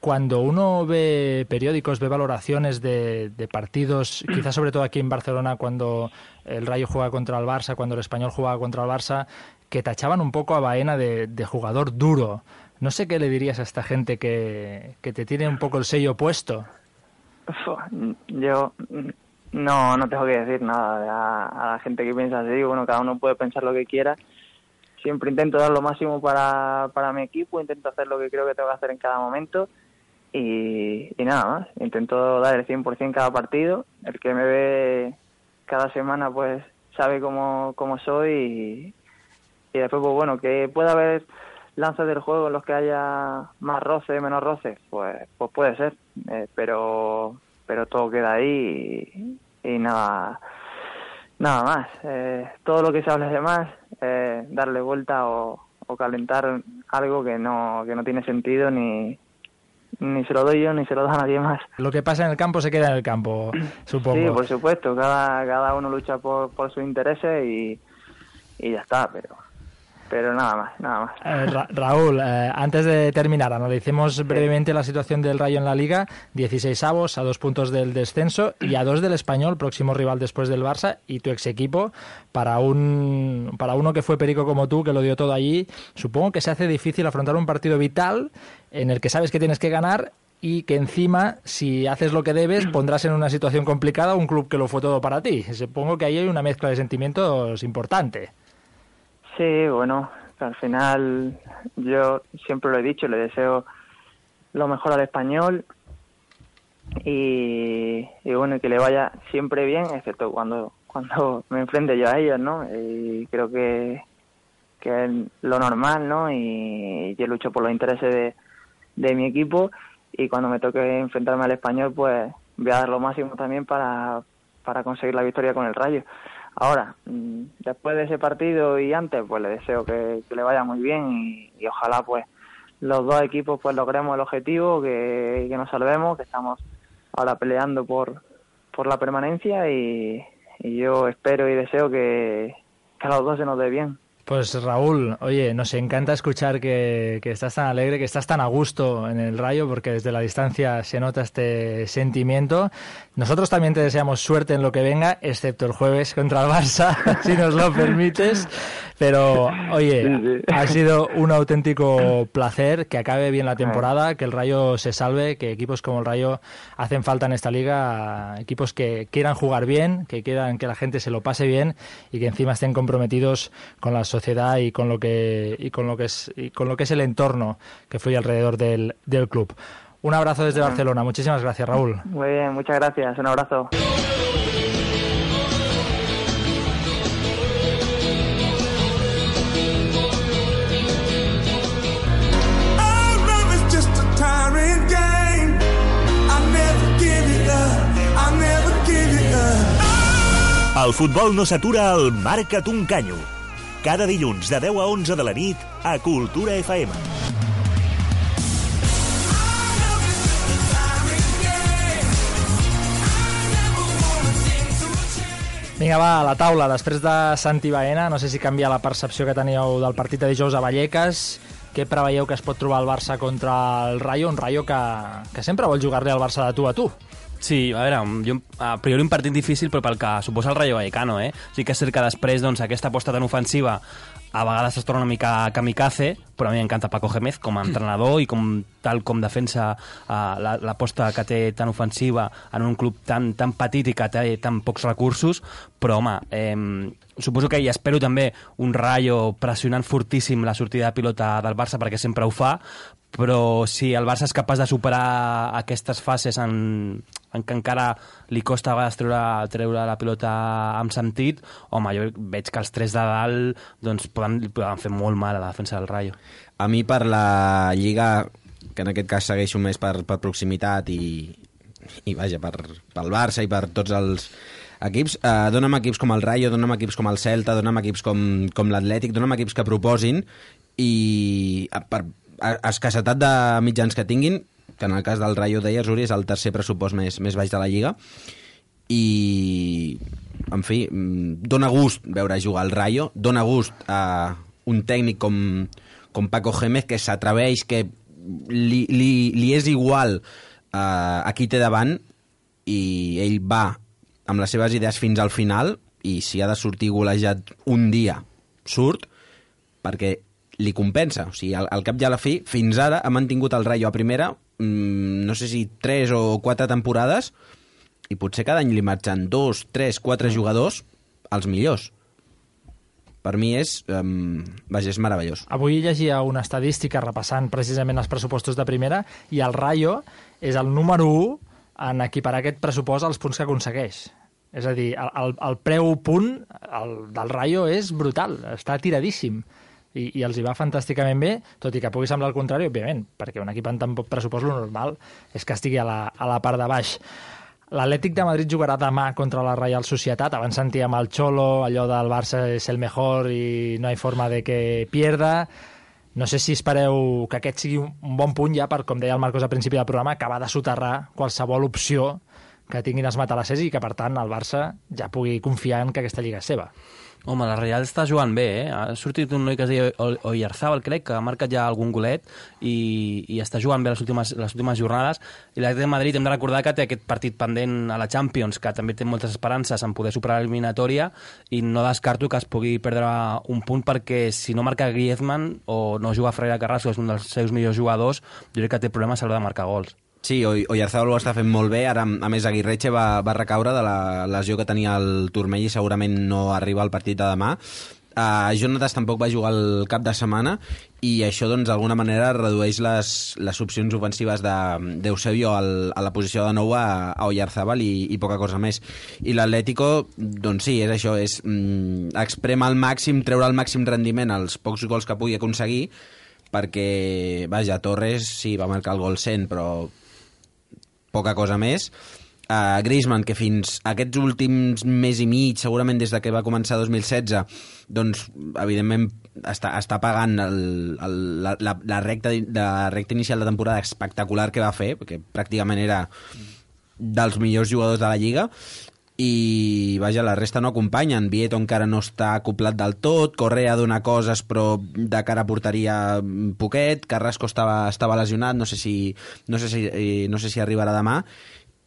cuando uno ve periódicos, ve valoraciones de, de, partidos, quizás sobre todo aquí en Barcelona, cuando el Rayo juega contra el Barça, cuando el Español juega contra el Barça, que tachaban un poco a Baena de, de jugador duro. No sé qué le dirías a esta gente que, que te tiene un poco el sello puesto. Yo no, no tengo que decir nada a, a la gente que piensa así. Bueno, cada uno puede pensar lo que quiera siempre intento dar lo máximo para, para mi equipo, intento hacer lo que creo que tengo que hacer en cada momento y, nada más. Intento dar el 100% cada partido. El que me ve cada semana pues sabe cómo, cómo soy y, después pues bueno, que pueda haber lances del juego en los que haya más roce, menos roce, pues, pues puede ser, eh, pero, pero todo queda ahí y, y nada Nada más. Eh, todo lo que se hable de más, eh, darle vuelta o, o, calentar algo que no, que no tiene sentido ni, ni se lo doy yo ni se lo da nadie más. Lo que pasa en el campo se queda en el campo, supongo. Sí, por supuesto. Cada, cada uno lucha por, por sus intereses y, y ya está, pero pero nada más, nada más. Eh, Ra Raúl, eh, antes de terminar, analicemos sí. brevemente la situación del Rayo en la Liga. 16 avos, a dos puntos del descenso y a dos del Español, próximo rival después del Barça, y tu ex equipo. Para, un, para uno que fue perico como tú, que lo dio todo allí, supongo que se hace difícil afrontar un partido vital en el que sabes que tienes que ganar y que encima, si haces lo que debes, pondrás en una situación complicada a un club que lo fue todo para ti. Supongo que ahí hay una mezcla de sentimientos importante. Sí, bueno, al final yo siempre lo he dicho, le deseo lo mejor al español y, y bueno, que le vaya siempre bien, excepto cuando cuando me enfrente yo a ellos, ¿no? Y creo que, que es lo normal, ¿no? Y yo lucho por los intereses de, de mi equipo y cuando me toque enfrentarme al español, pues voy a dar lo máximo también para, para conseguir la victoria con el Rayo. Ahora, mm, después de ese partido y antes, pues le deseo que, le vaya muy bien y, ojalá pues los dos equipos pues logremos el objetivo, que, que nos salvemos, que estamos ahora peleando por, por la permanencia y, y yo espero y deseo que, que a los dos se nos dé bien. Pues Raúl, oye, nos encanta escuchar que, que, estás tan alegre, que estás tan a gusto en el Rayo, porque desde la distancia se nota este sentimiento. Nosotros también te deseamos suerte en lo que venga, excepto el jueves contra el Barça, si nos lo permites. Pero, oye, sí, sí. ha sido un auténtico placer que acabe bien la temporada, que el Rayo se salve, que equipos como el Rayo hacen falta en esta liga, equipos que quieran jugar bien, que quieran que la gente se lo pase bien y que encima estén comprometidos con la sociedad y con lo que y con lo que es y con lo que es el entorno que fluye alrededor del, del club. Un abrazo desde Barcelona. Muchísimas gracias, Raúl. Muy bien, muchas gracias. Un abrazo. El futbol no s'atura al Marca't un canyo. Cada dilluns de 10 a 11 de la nit a Cultura FM. Vinga, va, a la taula, després de Santi Baena, no sé si canvia la percepció que teníeu del partit de dijous a Vallecas, què preveieu que es pot trobar el Barça contra el Rayo, un Rayo que, que sempre vol jugar-li al Barça de tu a tu. Sí, a veure, jo, a priori un partit difícil, però pel que suposa el Rayo Vallecano, eh? Sí que és cert que després, doncs, aquesta aposta tan ofensiva a vegades es torna una mica kamikaze, però a mi m'encanta Paco Gémez com a entrenador i com tal com defensa uh, l'aposta que té tan ofensiva en un club tan, tan petit i que té tan pocs recursos, però home, eh, suposo que hi espero també un Rayo pressionant fortíssim la sortida de pilota del Barça perquè sempre ho fa, però si el Barça és capaç de superar aquestes fases en, en què encara li costa a treure, treure la pilota amb sentit, home, jo veig que els tres de dalt doncs, poden, poden fer molt mal a la defensa del Rayo. A mi per la Lliga, que en aquest cas segueixo més per, per proximitat i, i vaja, per, pel Barça i per tots els equips, eh, dona'm equips com el Rayo, dona'm equips com el Celta, dona'm equips com, com l'Atlètic, dona'm equips que proposin i per, escassetat de mitjans que tinguin, que en el cas del Rayo deies, Uri, és el tercer pressupost més, més baix de la Lliga, i, en fi, dona gust veure jugar al Rayo, dona gust a un tècnic com, com Paco Gémez, que s'atreveix, que li, li, li és igual uh, a qui té davant, i ell va amb les seves idees fins al final, i si ha de sortir golejat un dia, surt, perquè li compensa. O sigui, al, al cap i a la fi, fins ara ha mantingut el Rayo a primera, mmm, no sé si tres o quatre temporades, i potser cada any li marxen dos, tres, quatre jugadors als millors. Per mi és, um, vaja, és meravellós. Avui llegia una estadística repassant precisament els pressupostos de primera i el Rayo és el número 1 en equiparar aquest pressupost als punts que aconsegueix. És a dir, el, el, el preu punt el, del Rayo és brutal, està tiradíssim i, i els hi va fantàsticament bé, tot i que pugui semblar el contrari, òbviament, perquè un equip amb tan poc pressupost, lo normal és que estigui a la, a la part de baix. L'Atlètic de Madrid jugarà demà contra la Real Societat. Abans sentíem el Cholo, allò del Barça és el mejor i no hi forma de que pierda. No sé si espereu que aquest sigui un bon punt ja per, com deia el Marcos al principi del programa, acabar de soterrar qualsevol opció que tinguin els matalassers i que, per tant, el Barça ja pugui confiar en que aquesta lliga és seva. Home, la Real està jugant bé, eh? Ha sortit un noi que es deia Oyarzabal, crec, que ha marcat ja algun golet i, i està jugant bé les últimes, les últimes jornades. I l'Atlètic de Madrid hem de recordar que té aquest partit pendent a la Champions, que també té moltes esperances en poder superar l'eliminatòria i no descarto que es pugui perdre un punt perquè si no marca Griezmann o no juga Freire Carrasco, és un dels seus millors jugadors, jo crec que té problemes a l'hora de marcar gols. Sí, Oy- Oyarzabal ho està fent molt bé, ara a més Aguirreche va, va recaure de la lesió que tenia el turmell i segurament no arriba al partit de demà. Uh, Jonatas tampoc va jugar el cap de setmana i això doncs d'alguna manera redueix les, les opcions ofensives de- d'Eusebio al- a la posició de nou a, a Oyarzabal i, i poca cosa més. I l'Atlético, doncs sí, és això, és mm, exprema al màxim, treure al màxim rendiment els pocs gols que pugui aconseguir perquè, vaja, Torres sí, va marcar el gol 100, però poca cosa més. Uh, Griezmann, que fins aquests últims mes i mig, segurament des de que va començar 2016, doncs, evidentment, està, està pagant el, el, la, la, la, recta, la recta inicial de temporada espectacular que va fer, perquè pràcticament era dels millors jugadors de la Lliga, i vaja, la resta no acompanyen Vieto encara no està acoplat del tot Correa dona coses però de cara a porteria mm, poquet Carrasco estava, estava lesionat no sé si, no sé si, eh, no sé si arribarà demà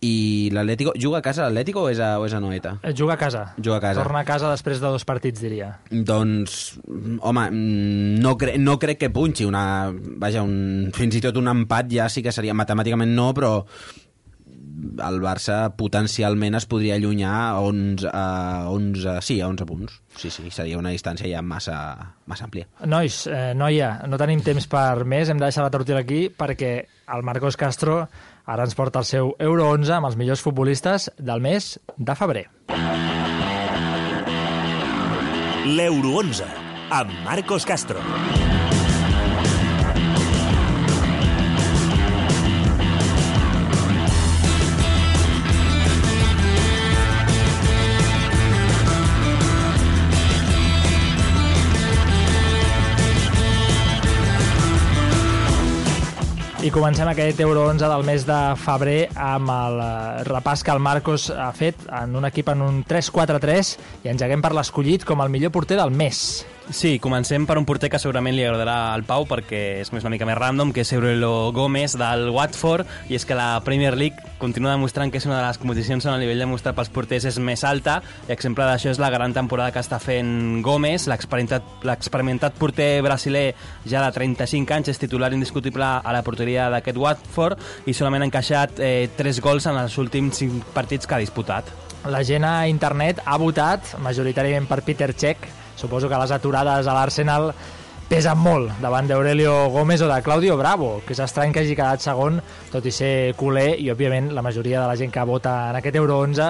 i l'Atlético juga a casa l'Atlético o és a, o és a Noeta? Eh, Juga a casa. Juga a casa. Torna a casa després de dos partits, diria. Doncs, mm, home, mm, no, cre no crec que punxi una... Vaja, un, fins i tot un empat ja sí que seria... Matemàticament no, però el Barça potencialment es podria allunyar a 11, a 11, sí, a 11 punts. Sí, sí, seria una distància ja massa, massa àmplia. Nois, eh, noia, no tenim temps per més, hem de deixar la tortilla aquí perquè el Marcos Castro ara ens porta el seu Euro 11 amb els millors futbolistes del mes de febrer. L'Euro 11, amb Marcos Castro. I comencem aquest Euro 11 del mes de febrer amb el eh, repàs que el Marcos ha fet en un equip en un 3-4-3 i engeguem per l'escollit com el millor porter del mes. Sí, comencem per un porter que segurament li agradarà al Pau perquè és més una mica més random, que és Aurelio Gómez del Watford, i és que la Premier League continua demostrant que és una de les competicions on el nivell demostrat pels porters és més alta, i exemple d'això és la gran temporada que està fent Gómez, l'experimentat porter brasiler ja de 35 anys, és titular indiscutible a la porteria d'aquest Watford, i solament ha encaixat eh, 3 gols en els últims 5 partits que ha disputat. La gent a internet ha votat majoritàriament per Peter Cech. Suposo que les aturades a l'Arsenal pesen molt davant d'Aurelio Gómez o de Claudio Bravo, que és estrany que hagi quedat segon, tot i ser culer, i òbviament la majoria de la gent que vota en aquest Euro 11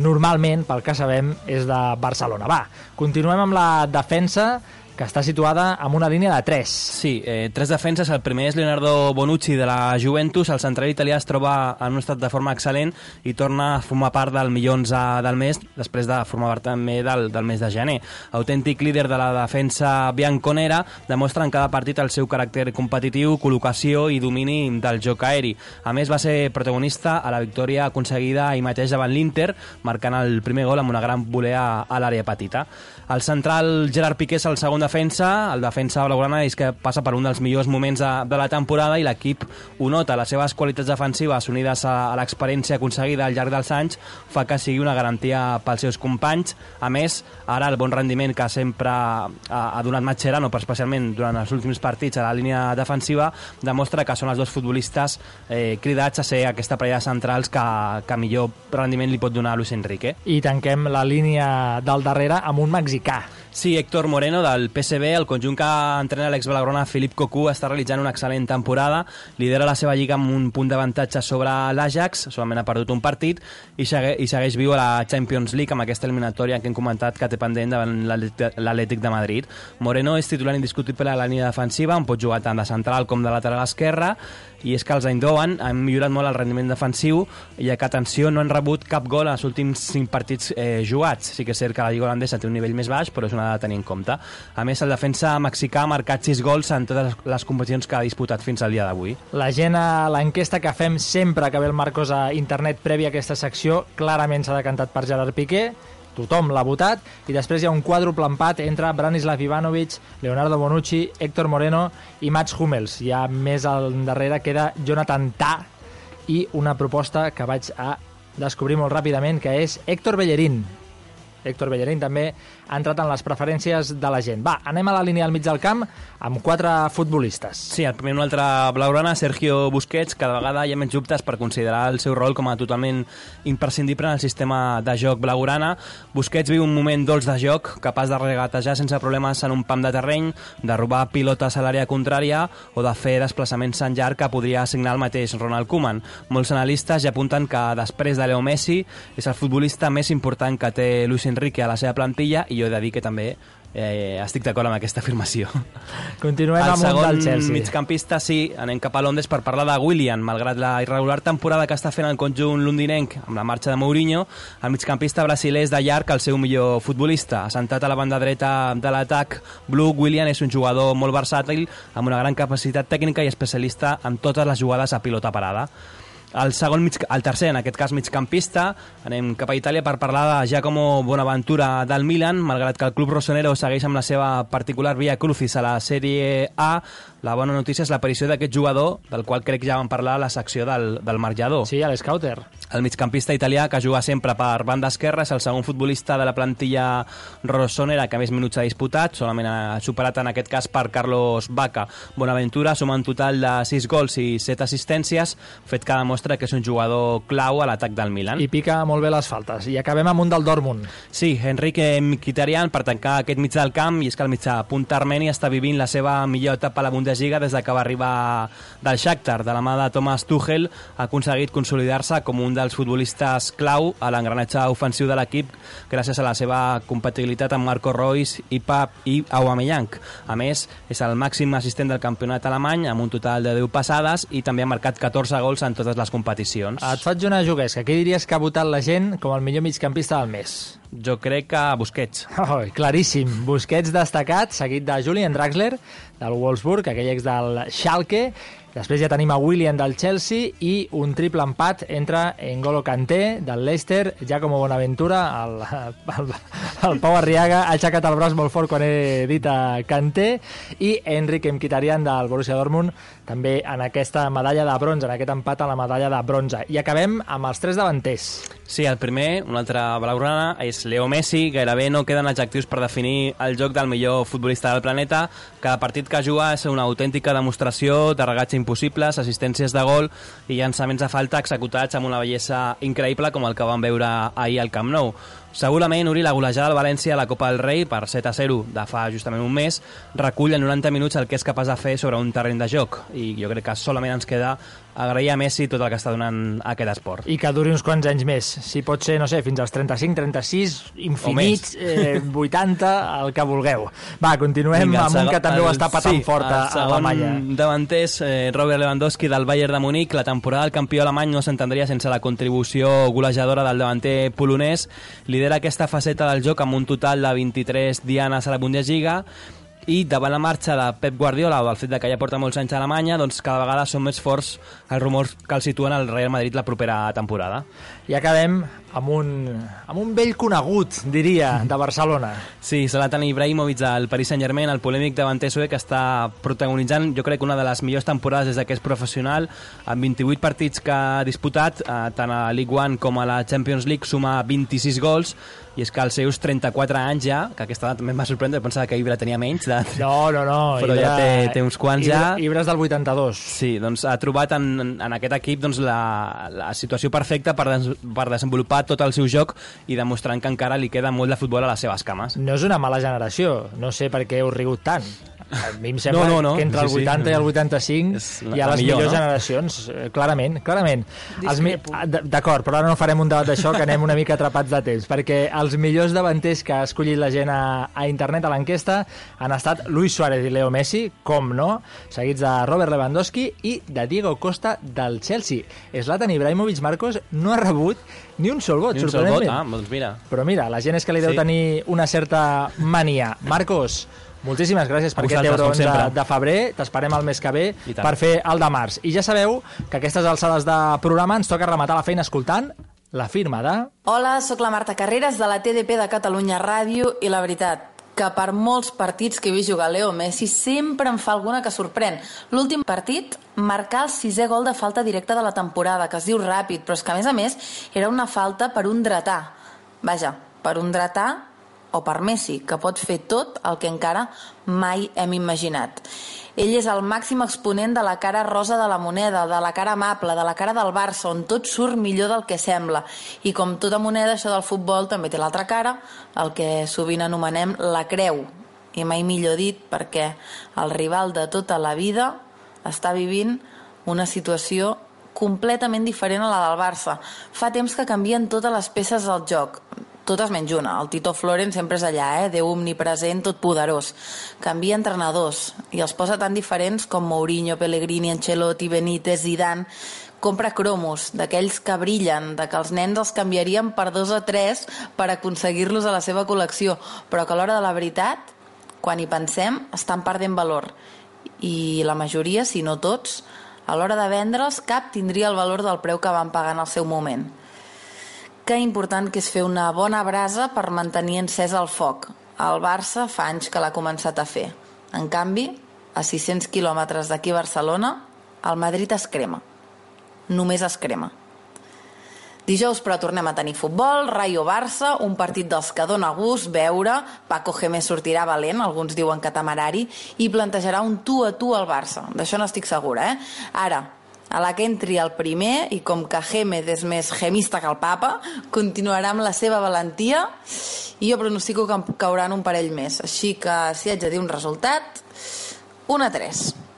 normalment, pel que sabem, és de Barcelona. Va, continuem amb la defensa, que està situada amb una línia de 3. Sí, eh, tres defenses. El primer és Leonardo Bonucci de la Juventus. El central italià es troba en un estat de forma excel·lent i torna a formar part del millor 11 del mes després de formar part també del, del mes de gener. Autèntic líder de la defensa bianconera, demostra en cada partit el seu caràcter competitiu, col·locació i domini del joc aeri. A més, va ser protagonista a la victòria aconseguida ahir mateix davant l'Inter, marcant el primer gol amb una gran volea a l'àrea petita. El central Gerard Piqué és el segon defensa, el defensa blaugrana és que passa per un dels millors moments de, de la temporada i l'equip ho nota. Les seves qualitats defensives unides a, a l'experiència aconseguida al llarg dels anys fa que sigui una garantia pels seus companys. A més, ara el bon rendiment que sempre ha, ha donat Mascherano, però especialment durant els últims partits a la línia defensiva, demostra que són els dos futbolistes eh, cridats a ser aquesta parella de centrals que, que millor rendiment li pot donar a Luis Enrique. I tanquem la línia del darrere amb un mexicà. Sí, Héctor Moreno del PSV, el conjunt que entrena l'ex Balagrona Filip Cocu està realitzant una excel·lent temporada, lidera la seva lliga amb un punt d'avantatge sobre l'Ajax, solament ha perdut un partit, i, segue, i segueix viu a la Champions League amb aquesta eliminatòria que hem comentat que té pendent davant l'Atlètic de Madrid. Moreno és titular indiscutible a la línia defensiva, on pot jugar tant de central com de lateral esquerra, i és que els Eindhoven han millorat molt el rendiment defensiu i que, atenció, no han rebut cap gol en els últims 5 partits eh, jugats. Sí que és cert que la Lliga holandesa té un nivell més baix, però és una de tenir en compte. A més, el defensa mexicà ha marcat 6 gols en totes les competicions que ha disputat fins al dia d'avui. La gent a l'enquesta que fem sempre que ve el Marcos a internet prèvia a aquesta secció clarament s'ha decantat per Gerard Piqué, tothom l'ha votat, i després hi ha un quàdruple empat entre Branislav Ivanovic, Leonardo Bonucci, Héctor Moreno i Mats Hummels. Ja més al darrere queda Jonathan Ta i una proposta que vaig a descobrir molt ràpidament, que és Héctor Bellerín. Héctor Bellerín també ha entrat en les preferències de la gent. Va, anem a la línia al mig del camp amb quatre futbolistes. Sí, el primer un altre blaugrana, Sergio Busquets, cada vegada hi ha menys dubtes per considerar el seu rol com a totalment imprescindible en el sistema de joc blaugrana. Busquets viu un moment dolç de joc, capaç de regatejar sense problemes en un pam de terreny, de robar pilotes a l'àrea contrària o de fer desplaçaments en llarg que podria assignar el mateix Ronald Koeman. Molts analistes ja apunten que després de Leo Messi és el futbolista més important que té Luis Enrique a la seva plantilla i jo he de dir que també eh, estic d'acord amb aquesta afirmació. Continuem el amb segon del Chelsea. migcampista, sí, anem cap a Londres per parlar de William. Malgrat la irregular temporada que està fent el conjunt londinenc amb la marxa de Mourinho, el migcampista brasiler és de llarg el seu millor futbolista. Assentat a la banda dreta de l'atac, Blue William és un jugador molt versàtil, amb una gran capacitat tècnica i especialista en totes les jugades a pilota parada. El, segon mig, el tercer, en aquest cas migcampista, anem cap a Itàlia per parlar de Giacomo Bonaventura del Milan, malgrat que el club rossonero segueix amb la seva particular via crucis a la Sèrie A, la bona notícia és l'aparició d'aquest jugador, del qual crec que ja vam parlar a la secció del, del marjador. Sí, a l'Scouter. El migcampista italià, que juga sempre per banda esquerra, és el segon futbolista de la plantilla rossonera que més minuts ha disputat, solament ha superat en aquest cas per Carlos Baca. Bonaventura suma un total de 6 gols i 7 assistències, fet que demostra que és un jugador clau a l'atac del Milan. I pica molt bé les faltes. I acabem amb un del Dortmund. Sí, Enrique Mkhitaryan per tancar aquest mig del camp i és que el mitjà punta armeni està vivint la seva millor etapa a la Bundesliga des de que va arribar del Shakhtar. De la mà de Thomas Tuchel ha aconseguit consolidar-se com un dels futbolistes clau a l'engranatge ofensiu de l'equip gràcies a la seva compatibilitat amb Marco Reus i Pap i Aubameyang. A més, és el màxim assistent del campionat alemany amb un total de 10 passades i també ha marcat 14 gols en totes les competicions. Et faig una juguesca. Qui diries que ha votat la gent com el millor migcampista del mes? Jo crec que Busquets. Oh, claríssim. Busquets destacat, seguit de Julian Draxler, del Wolfsburg, aquell ex del Schalke. Després ja tenim a William del Chelsea i un triple empat entre N'Golo Kanté del Leicester, Giacomo Bonaventura, el, el, el Pau Arriaga ha aixecat el braç molt fort quan he dit a Kanté i Enrique Mkhitaryan del Borussia Dortmund també en aquesta medalla de bronze, en aquest empat a la medalla de bronze. I acabem amb els tres davanters. Sí, el primer, un altre blaugrana, és Leo Messi. Gairebé no queden adjectius per definir el joc del millor futbolista del planeta. Cada partit que juga és una autèntica demostració de regatge impossibles, assistències de gol i llançaments de falta executats amb una bellesa increïble com el que vam veure ahir al Camp Nou. Segurament, Uri, la golejada del València a la Copa del Rei per 7 a 0 de fa justament un mes recull en 90 minuts el que és capaç de fer sobre un terreny de joc i jo crec que solament ens queda agrair a Messi tot el que està donant a aquest esport. I que duri uns quants anys més. Si pot ser, no sé, fins als 35, 36, infinits, eh, 80, el que vulgueu. Va, continuem Vinga, amb un que també ho el- està patant sí, fort a, el a la malla. segon davanter és eh, Robert Lewandowski del Bayern de Múnich. La temporada del campió alemany no s'entendria sense la contribució golejadora del davanter polonès. Lidera aquesta faceta del joc amb un total de 23 dianes a la Bundesliga i davant la marxa de Pep Guardiola o el fet de que ja porta molts anys a Alemanya, doncs cada vegada són més forts els rumors que el situen al Real Madrid la propera temporada. I acabem amb un, amb un vell conegut, diria, de Barcelona. Sí, Zlatan Ibrahimovic del Paris Saint-Germain, el polèmic davanter suec que està protagonitzant, jo crec, una de les millors temporades des de que és professional, amb 28 partits que ha disputat, eh, tant a la League One com a la Champions League, suma 26 gols, i és que als seus 34 anys ja, que aquesta edat també em va sorprendre, pensava que Ibra tenia menys d'edat. No, no, no. Però ja té, té uns quants ja. Ibra, Ibra és del 82. Sí, doncs ha trobat en, en aquest equip doncs, la, la situació perfecta per, des, per desenvolupar tot el seu joc i demostrant que encara li queda molt de futbol a les seves cames. No és una mala generació. No sé per què heu rigut tant. A mi em sembla No, no, no. que entre el Sí, sí. 80 i el 85 la- hi ha les millor, millors no? generacions, eh, clarament, clarament. Els mi- ah, D'acord, però ara no farem un debat d'això, que anem una mica atrapats de temps, perquè els millors davanters que ha escollit la gent a, a internet a l'enquesta han estat Luis Suárez i Leo Messi, com no, seguits de Robert Lewandowski i de Diego Costa del Chelsea. Zlatan Ibrahimovic, Marcos, no ha rebut ni un sol vot, Ni un sol vot, ah, doncs mira. Però mira, la gent és que li deu Sí. tenir una certa mania. Marcos, moltíssimes gràcies per aquest euro de, de febrer. T'esperem el mes que ve per fer el de març. I ja sabeu que a aquestes alçades de programa ens toca rematar la feina escoltant la firma de... Hola, sóc la Marta Carreras de la TDP de Catalunya Ràdio i la veritat que per molts partits que he vist jugar Leo Messi sempre em fa alguna que sorprèn. L'últim partit marcar el sisè gol de falta directa de la temporada, que es diu ràpid, però és que a més a més era una falta per un dretà. Vaja, per un dretà o per Messi, que pot fer tot el que encara mai hem imaginat. Ell és el màxim exponent de la cara rosa de la moneda, de la cara amable, de la cara del Barça, on tot surt millor del que sembla. I com tota moneda, això del futbol també té l'altra cara, el que sovint anomenem la creu. I mai millor dit perquè el rival de tota la vida està vivint una situació completament diferent a la del Barça. Fa temps que canvien totes les peces del joc, totes menys una. El Tito Floren sempre és allà, eh? Déu omnipresent, tot poderós. Canvia entrenadors i els posa tan diferents com Mourinho, Pellegrini, Ancelotti, Benítez, Zidane. Compra cromos, d'aquells que brillen, de que els nens els canviarien per dos o tres per aconseguir-los a la seva col·lecció, però que a l'hora de la veritat, quan hi pensem, estan perdent valor. I la majoria, si no tots, a l'hora de vendre'ls, cap tindria el valor del preu que van pagar en el seu moment. Que important que és fer una bona brasa per mantenir encès el foc. El Barça fa anys que l'ha començat a fer. En canvi, a 600 quilòmetres d'aquí Barcelona, el Madrid es crema. Només es crema. Dijous, però, tornem a tenir futbol, Rayo-Barça, un partit dels que dona gust veure, Paco Gémez sortirà valent, alguns diuen que temerari, i plantejarà un tu a tu al Barça. D'això no estic segura, eh? Ara, a la que entri el primer, i com que Gémez és més gemista que el papa, continuarà amb la seva valentia, i jo pronostico que en cauran un parell més. Així que, si haig de dir un resultat, 1 a 3.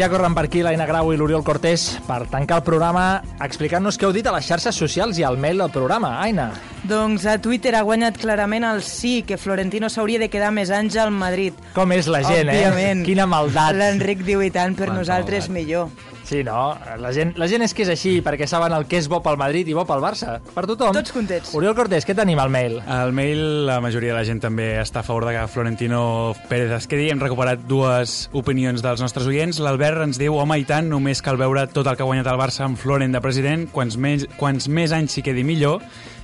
Ja corren per aquí l'Aina Grau i l'Oriol Cortés per tancar el programa explicant-nos què heu dit a les xarxes socials i al mail del programa. Aina. Doncs a Twitter ha guanyat clarament el sí, que Florentino s'hauria de quedar més anys al Madrid. Com és la gent, Òbviament. eh? Quina maldat. L'Enric diu i tant, per Quanta nosaltres millor. Sí, no? La gent, la gent és que és així, perquè saben el que és bo pel Madrid i bo pel Barça. Per tothom. Tots contents. Oriol Cortés, què tenim al mail? Al mail la majoria de la gent també està a favor de que Florentino Pérez es quedi. Hem recuperat dues opinions dels nostres oients. L'Albert ens diu, home, i tant, només cal veure tot el que ha guanyat el Barça amb Florent de president. Quants més, quants més anys s'hi quedi millor.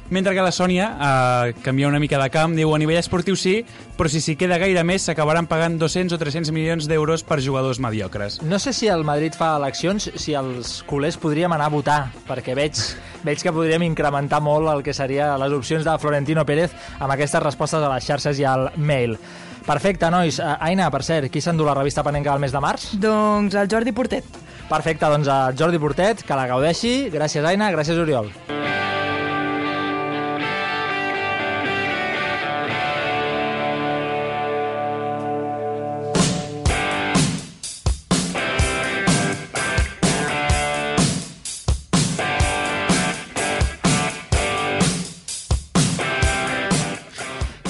Mentre que la Sònia eh, canvia una mica de camp, diu a nivell esportiu sí, però si s'hi queda gaire més s'acabaran pagant 200 o 300 milions d'euros per jugadors mediocres. No sé si el Madrid fa eleccions, si els culers podríem anar a votar, perquè veig, veig que podríem incrementar molt el que seria les opcions de Florentino Pérez amb aquestes respostes a les xarxes i al mail. Perfecte, nois. Eh, Aina, per cert, qui s'endú la revista Panenca del mes de març? Doncs el Jordi Portet. Perfecte, doncs a Jordi Portet, que la gaudeixi. Gràcies, Aina, gràcies, Oriol.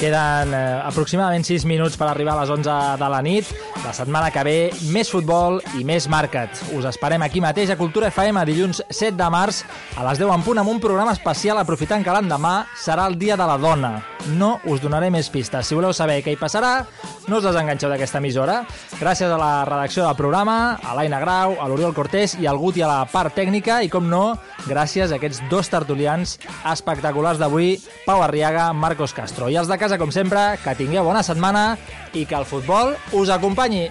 Queden eh, aproximadament 6 minuts per arribar a les 11 de la nit. La setmana que ve, més futbol i més market. Us esperem aquí mateix a Cultura FM dilluns 7 de març a les 10 en punt amb un programa especial aprofitant que l'endemà serà el Dia de la Dona. No us donaré més pistes. Si voleu saber què hi passarà, no us desenganxeu d'aquesta emissora. Gràcies a la redacció del programa, a l'Aina Grau, a l'Oriol Cortés i al Guti a la part tècnica i, com no, gràcies a aquests dos tertulians espectaculars d'avui, Pau Arriaga, Marcos Castro. I els de casa, com sempre, que tingueu bona setmana i que el futbol us acompanyi.